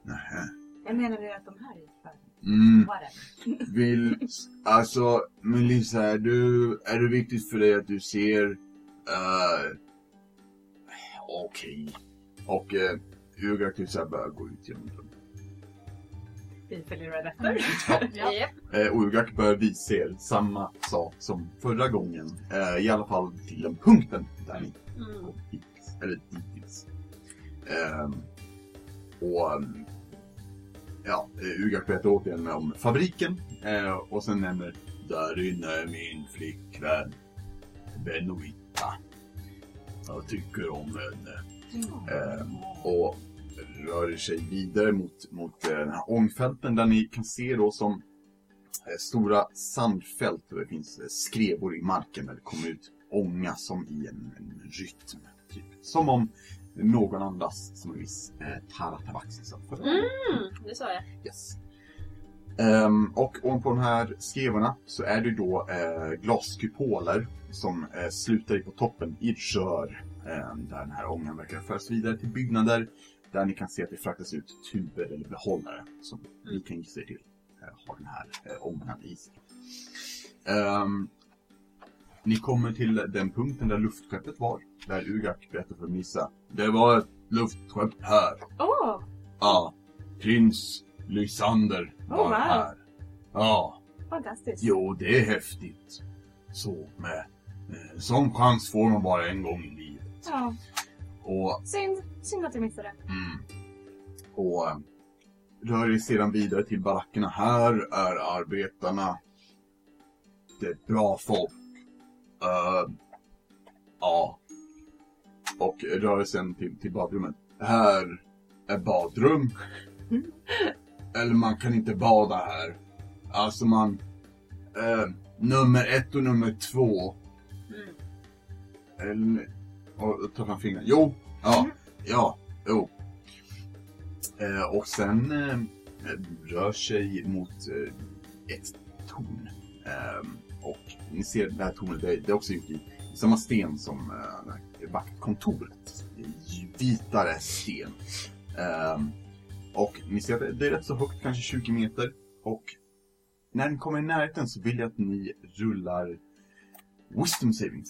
Nähä. Jag menar det att de här förväg. Mm, vill... Alltså, Melissa, är du... Är det viktigt för dig att du ser... Uh, Okej. Och uh, typ såhär börjar gå ut genom dörren. Vi följer rätt efter. Ja. Eh, och Ugak börjar visa er samma sak som förra gången. Eh, I alla fall till den punkten där ni Mm. kom hittills. Eller dittills. Ehm, och ja, eh, Ugak berättar återigen om fabriken. Eh, och sen nämner där inne är min flickvän Benoita. Jag tycker om henne. Ehm, och rör sig vidare mot, mot eh, den här ångfälten där ni kan se då som eh, stora sandfält och det finns eh, skrevor i marken där det kommer ut ånga som i en, en rytm. Typ. Som om någon andas som en viss eh, sa förra gången. Mm, det sa jag. Yes. Ehm, och ovanpå de här skrevorna så är det då eh, glaskupoler som eh, slutar i på toppen i ett rör eh, där den här ångan verkar föras vidare till byggnader där ni kan se att det fraktas ut tuber eller behållare som ni kan gissa till eh, har den här eh, ångan i sig. Ehm, ni kommer till den punkten där luftskeppet var, där Ugak berättar för Missa. Det var ett luftskepp här. Åh, Ja, prins Lysander var Oh, wow. här. Ja, fantastiskt. jo det är häftigt. Så med eh, sån chans får man bara en gång i livet. Ja, Och, synd. Synd att du missade. mm, och eh, rör er sedan vidare till barackerna. Här är arbetarna. Det är bra folk. Eh, ja. Och rör sedan till, till badrummet. Här är badrum. Eller man kan inte bada här. Alltså man... Eh, nummer ett och nummer två. Mm. Eller... Och ta fram fingrarna. Jo, ja, ja, jo. Eh, och sen rör sig mot ett torn. Eh, ni ser det här tornet, det, det är också gjort i samma sten som eh, här vaktkontoret. I vitare sten. Eh, och ni ser att det- det är rätt så högt, kanske 20 meter. Och när ni kommer i närheten så vill jag att ni rullar Wisdom saving.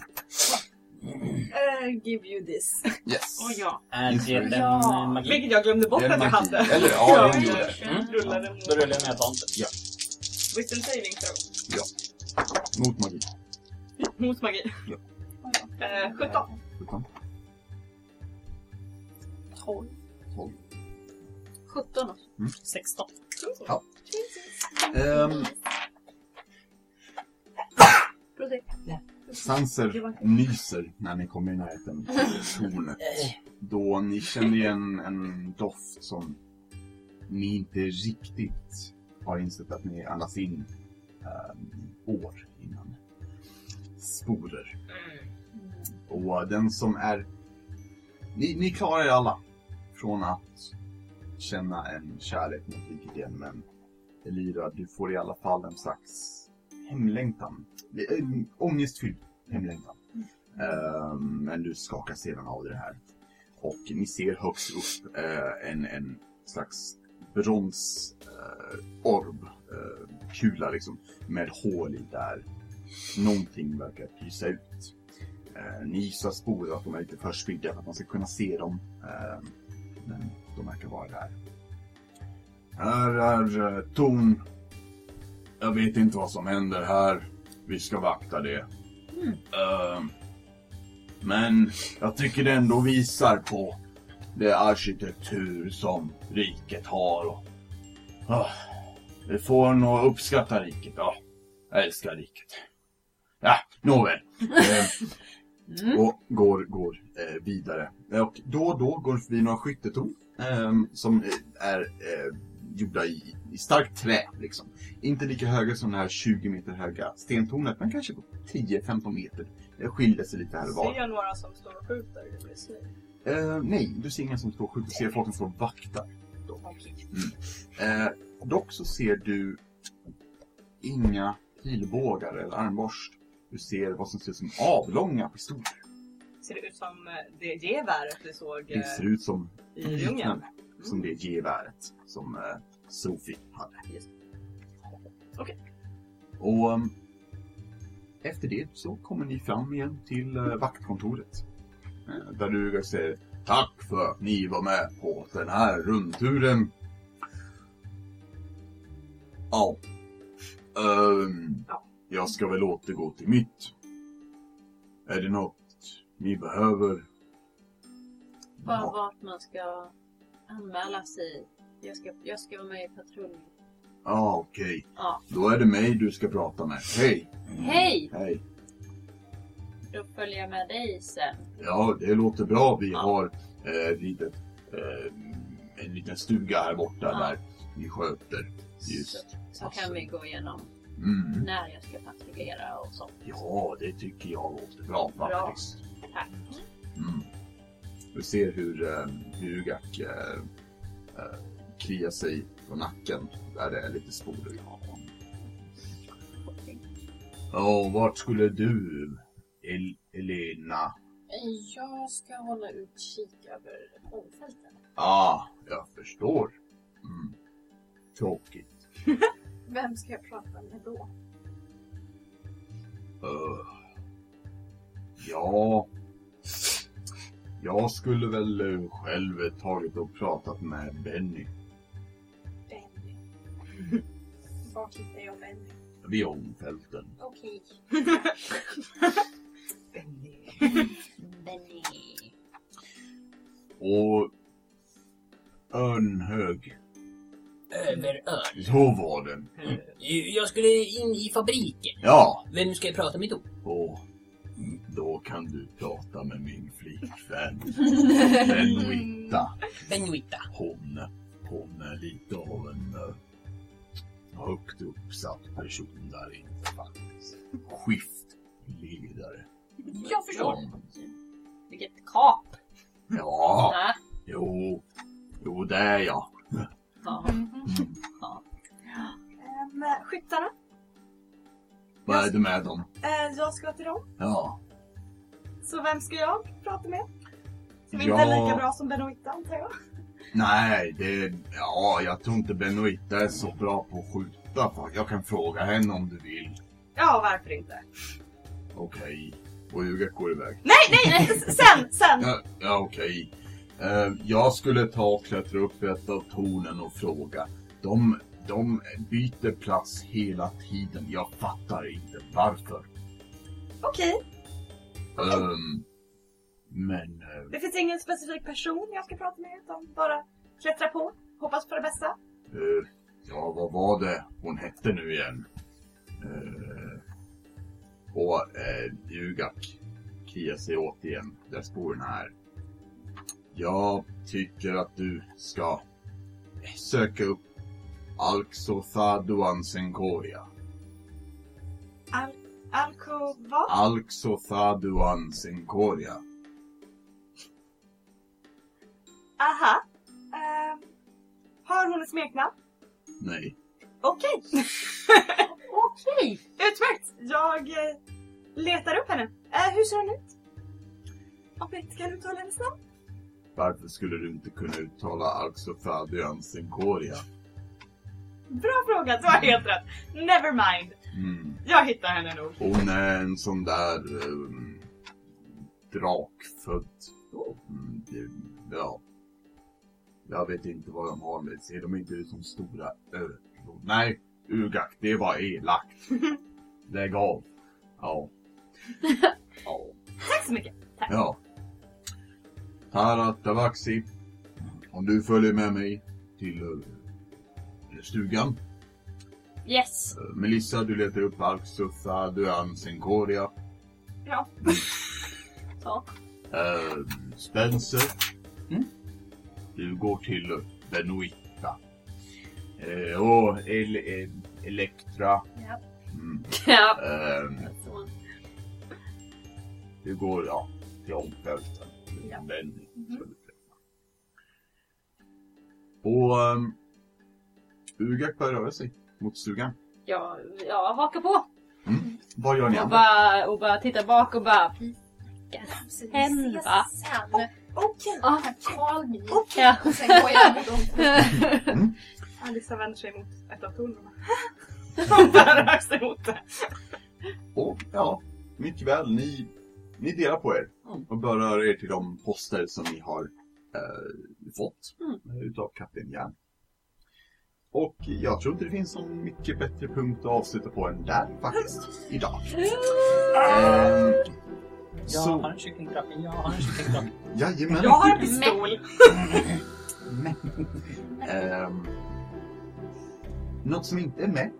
Uh, give you this. Yes. Åh ja. Är det en Ja. eh, magi? Vilket jag glömde bort att jag hade. Eller ja, Ja, jag gjorde det. Mm. rullade. Då rullar jag med ett sånt. Wisdom saving throw. Mot magi. Mot magi. Ja. Eh, 17. 17. 12. 12. 17 också. 16. Ehm, Prosit. Sanser nyser när ni kommer i närheten av tornet. Då ni känner igen en doft som ni inte riktigt har insett att ni andas in ehm, år innan. Sporer. Och den som är... Ni, ni klarar er alla från att känna en kärlek mot igen, men Elira, du får i alla fall en slags hemlängtan. En ångestfylld hemlängtan. Ehm, men du skakar sedan av det här. Och ni ser högst upp eh, en, en slags brons eh, orb, eh, kula liksom, med hål i där någonting verkar pysa ut. Eh, ni gissar spår att de är lite för spridda för att man ska kunna se dem. Eh, men de verkar vara där. Här är eh, torn. Jag vet inte vad som händer här. Vi ska vakta det. Eh, men jag tycker det ändå visar på det arkitektur som riket har. Och, ah, det får en att uppskatta riket. Ja, jag älskar riket. Ja, nåväl. Eh, och går, går eh, vidare. Och då och då går förbi några skyttetorn eh, som är eh, gjorda i, i starkt trä. Liksom. Inte lika höga som det här 20 meter höga stentornet, men kanske på 10-15 meter. Det skiljer sig lite här och var. Ser jag några som står och skjuter Brisney? Eh, nej, du ser ingen som står och skjuter. Du ser folk som står och vaktar. Eh, dock så ser du inga pilbågar eller armborst. Du ser vad som ser ut som avlånga pistoler. Ser det ut som eh, det geväret vi såg Det eh, ser ut som i djungeln? liknande som det geväret som eh, Sophie hade. Okej. Och um, efter det så kommer ni fram igen till uh, vaktkontoret. Eh, där du säger tack för att ni var med på den här rundturen. Ja. Ehm, Ja. Jag ska väl återgå till mitt. Är det något ni behöver? Bara vart man ska anmäla sig. Jag ska, jag ska vara med i patrull. Ja, okej. Ja. Då är det mig du ska prata med. Hej! Hej! Hej! Då följer jag med dig sen. Ja, det låter bra. Vi Ja. har eh, litet, eh, en liten stuga här borta Ja. där vi sköter. Just. Så, så kan vi gå igenom Mm. när jag ska patrullera och så. Ja, det tycker jag låter bra Bra. faktiskt. Tack. Mm. Du ser hur eh, Hugak eh, eh, kliar sig på nacken där det är lite sporer. Ja, vart skulle du, El- Elena? Jag ska hålla utkik över ångfälten. Ah, jag förstår. Mm. Tråkigt. Vem ska jag prata med då? Uh, ja, jag skulle väl eh, själv tagit och pratat med Benny. Benny. Vart hittar jag Benny? Vid ångfälten. Okej. Benny. Och Örnhög, Överörn. så var den. Jag skulle in i fabriken. Ja, Vem ska jag prata med då? och då kan du prata med min flickvän Benwitta. Benjuita. Hon, hon är lite av en eh, högt uppsatt person där inne faktiskt. Skiftledare. Jag förstår. Vilket kap! Ja, Ja. jo, jo det är jag. Ja. Ehm, skyttarna? Vad är det med dem? Eh, jag ska till dem. Ja, Så vem ska jag prata med? Som Ja. inte är lika bra som Benoita antar jag. nej, det, ja, jag tror inte Benoita är så bra på att skjuta. Jag kan fråga henne om du vill. Ja, varför inte? Okej. Och Hugo går iväg. Nej, nej! Sen, sen! Ja, ja okej. Eh, jag skulle ta och klättra upp i ett av tornen och fråga. De, de byter plats hela tiden. Jag fattar inte varför. Okej, Ehm, men... eh, det finns ingen specifik person jag ska prata med utan bara klättra på. hoppas på det bästa. Eh, ja, vad var det hon hette nu igen? Eh, och eh, Ugak kliar sig åt igen där spåren är. Jag tycker att du ska söka upp Alxothaduan Senkoria. Al Alko vad? Alxothaduan Senkoria. Aha. Ehm, har hon ett smeknamn? Nej. Okej. Okej! Utmärkt! Jag eh, letar upp henne. Eh, hur ser hon ut? Om jag inte kan uttala hennes namn? Varför skulle du inte kunna uttala Alxothaduan Senkoria? Bra fråga, du har helt rätt. Never mind. Mm. Jag hittar henne nog. Hon är en sån där um, drakfödd. Mm, det- ja. Jag vet inte vad de har med sig. De inte ut som stora ödlor. Nej, Ugak, det var elakt. Lägg av. Ja. ja. Tack så mycket. Tack. Ja. Tara Tavaxi. Om du följer med mig till eh, stugan. Yes! Eh, Melissa, du letar upp Alxutha, Duan Senkoria. Ja. Så. Uh, Spencer. Mm. Du går till Benoita. Uh, och El El Elektra. Ja. Mm. Ja. Så. du går ja, till omfälten. Ja. Benny ska du träffa. Och um, Ugak börjar röra sig mot stugan. Ja, ja, haka på! Vad gör ni Och andra? bara, och bara titta bak och bara... Hen, ses va? sen. Okej. Ah, Karlny. ja. Och sen går jag mot dem. Alissa vänder sig mot ett av tornen. Hon börjar sig mot det. Och ja, mycket väl. Ni, ni delar på er Mm. och börjar röra er till de poster som ni har eh, fått Mm. eh, utav Kapten Järn. Och jag tror inte det finns så mycket bättre punkt att avsluta på än där faktiskt, idag. Ehm, Jag så, har en kycklingtrapp. Jag har en kycklingtrapp. jajamän. Jag har en pistol. Ehm, något som inte är med,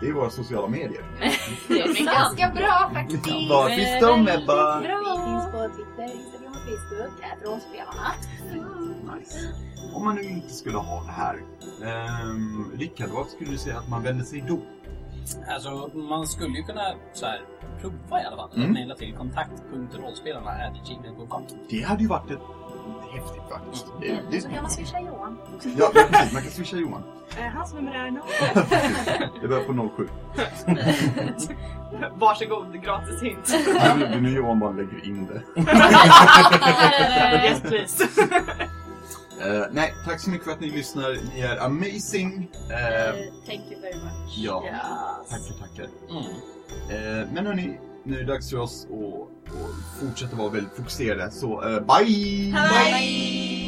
det är våra sociala medier. Det är ganska bra faktiskt. Var finns de Ebba? Vi finns på Twitter, Instagram och Facebook, att rollspelarna. Nice. Om man nu inte skulle ha det här, um, Rickard, vad skulle du säga att man vänder sig då? Alltså, man skulle ju kunna så här, prova i alla fall. Mm. Mm. Mejla till kontakt.rollspelarna.gmail.com Det hade ju varit ett häftigt faktiskt. Det, det, Så kan man swisha Johan. ja, precis, man kan swisha Johan. Eh, Hans nummer är noll. Det börjar på 07. Varsågod, gratis hint. Nu nu Johan bara lägger in det. yes please. Eh, nej, tack så mycket för att ni lyssnar. Ni är amazing. Eh, Thank you very much. ja, Yes. tackar, tackar. Mm. Men hörni, nu är det dags för oss att, att fortsätta vara väldigt fokuserade. Så eh, bye! Bye!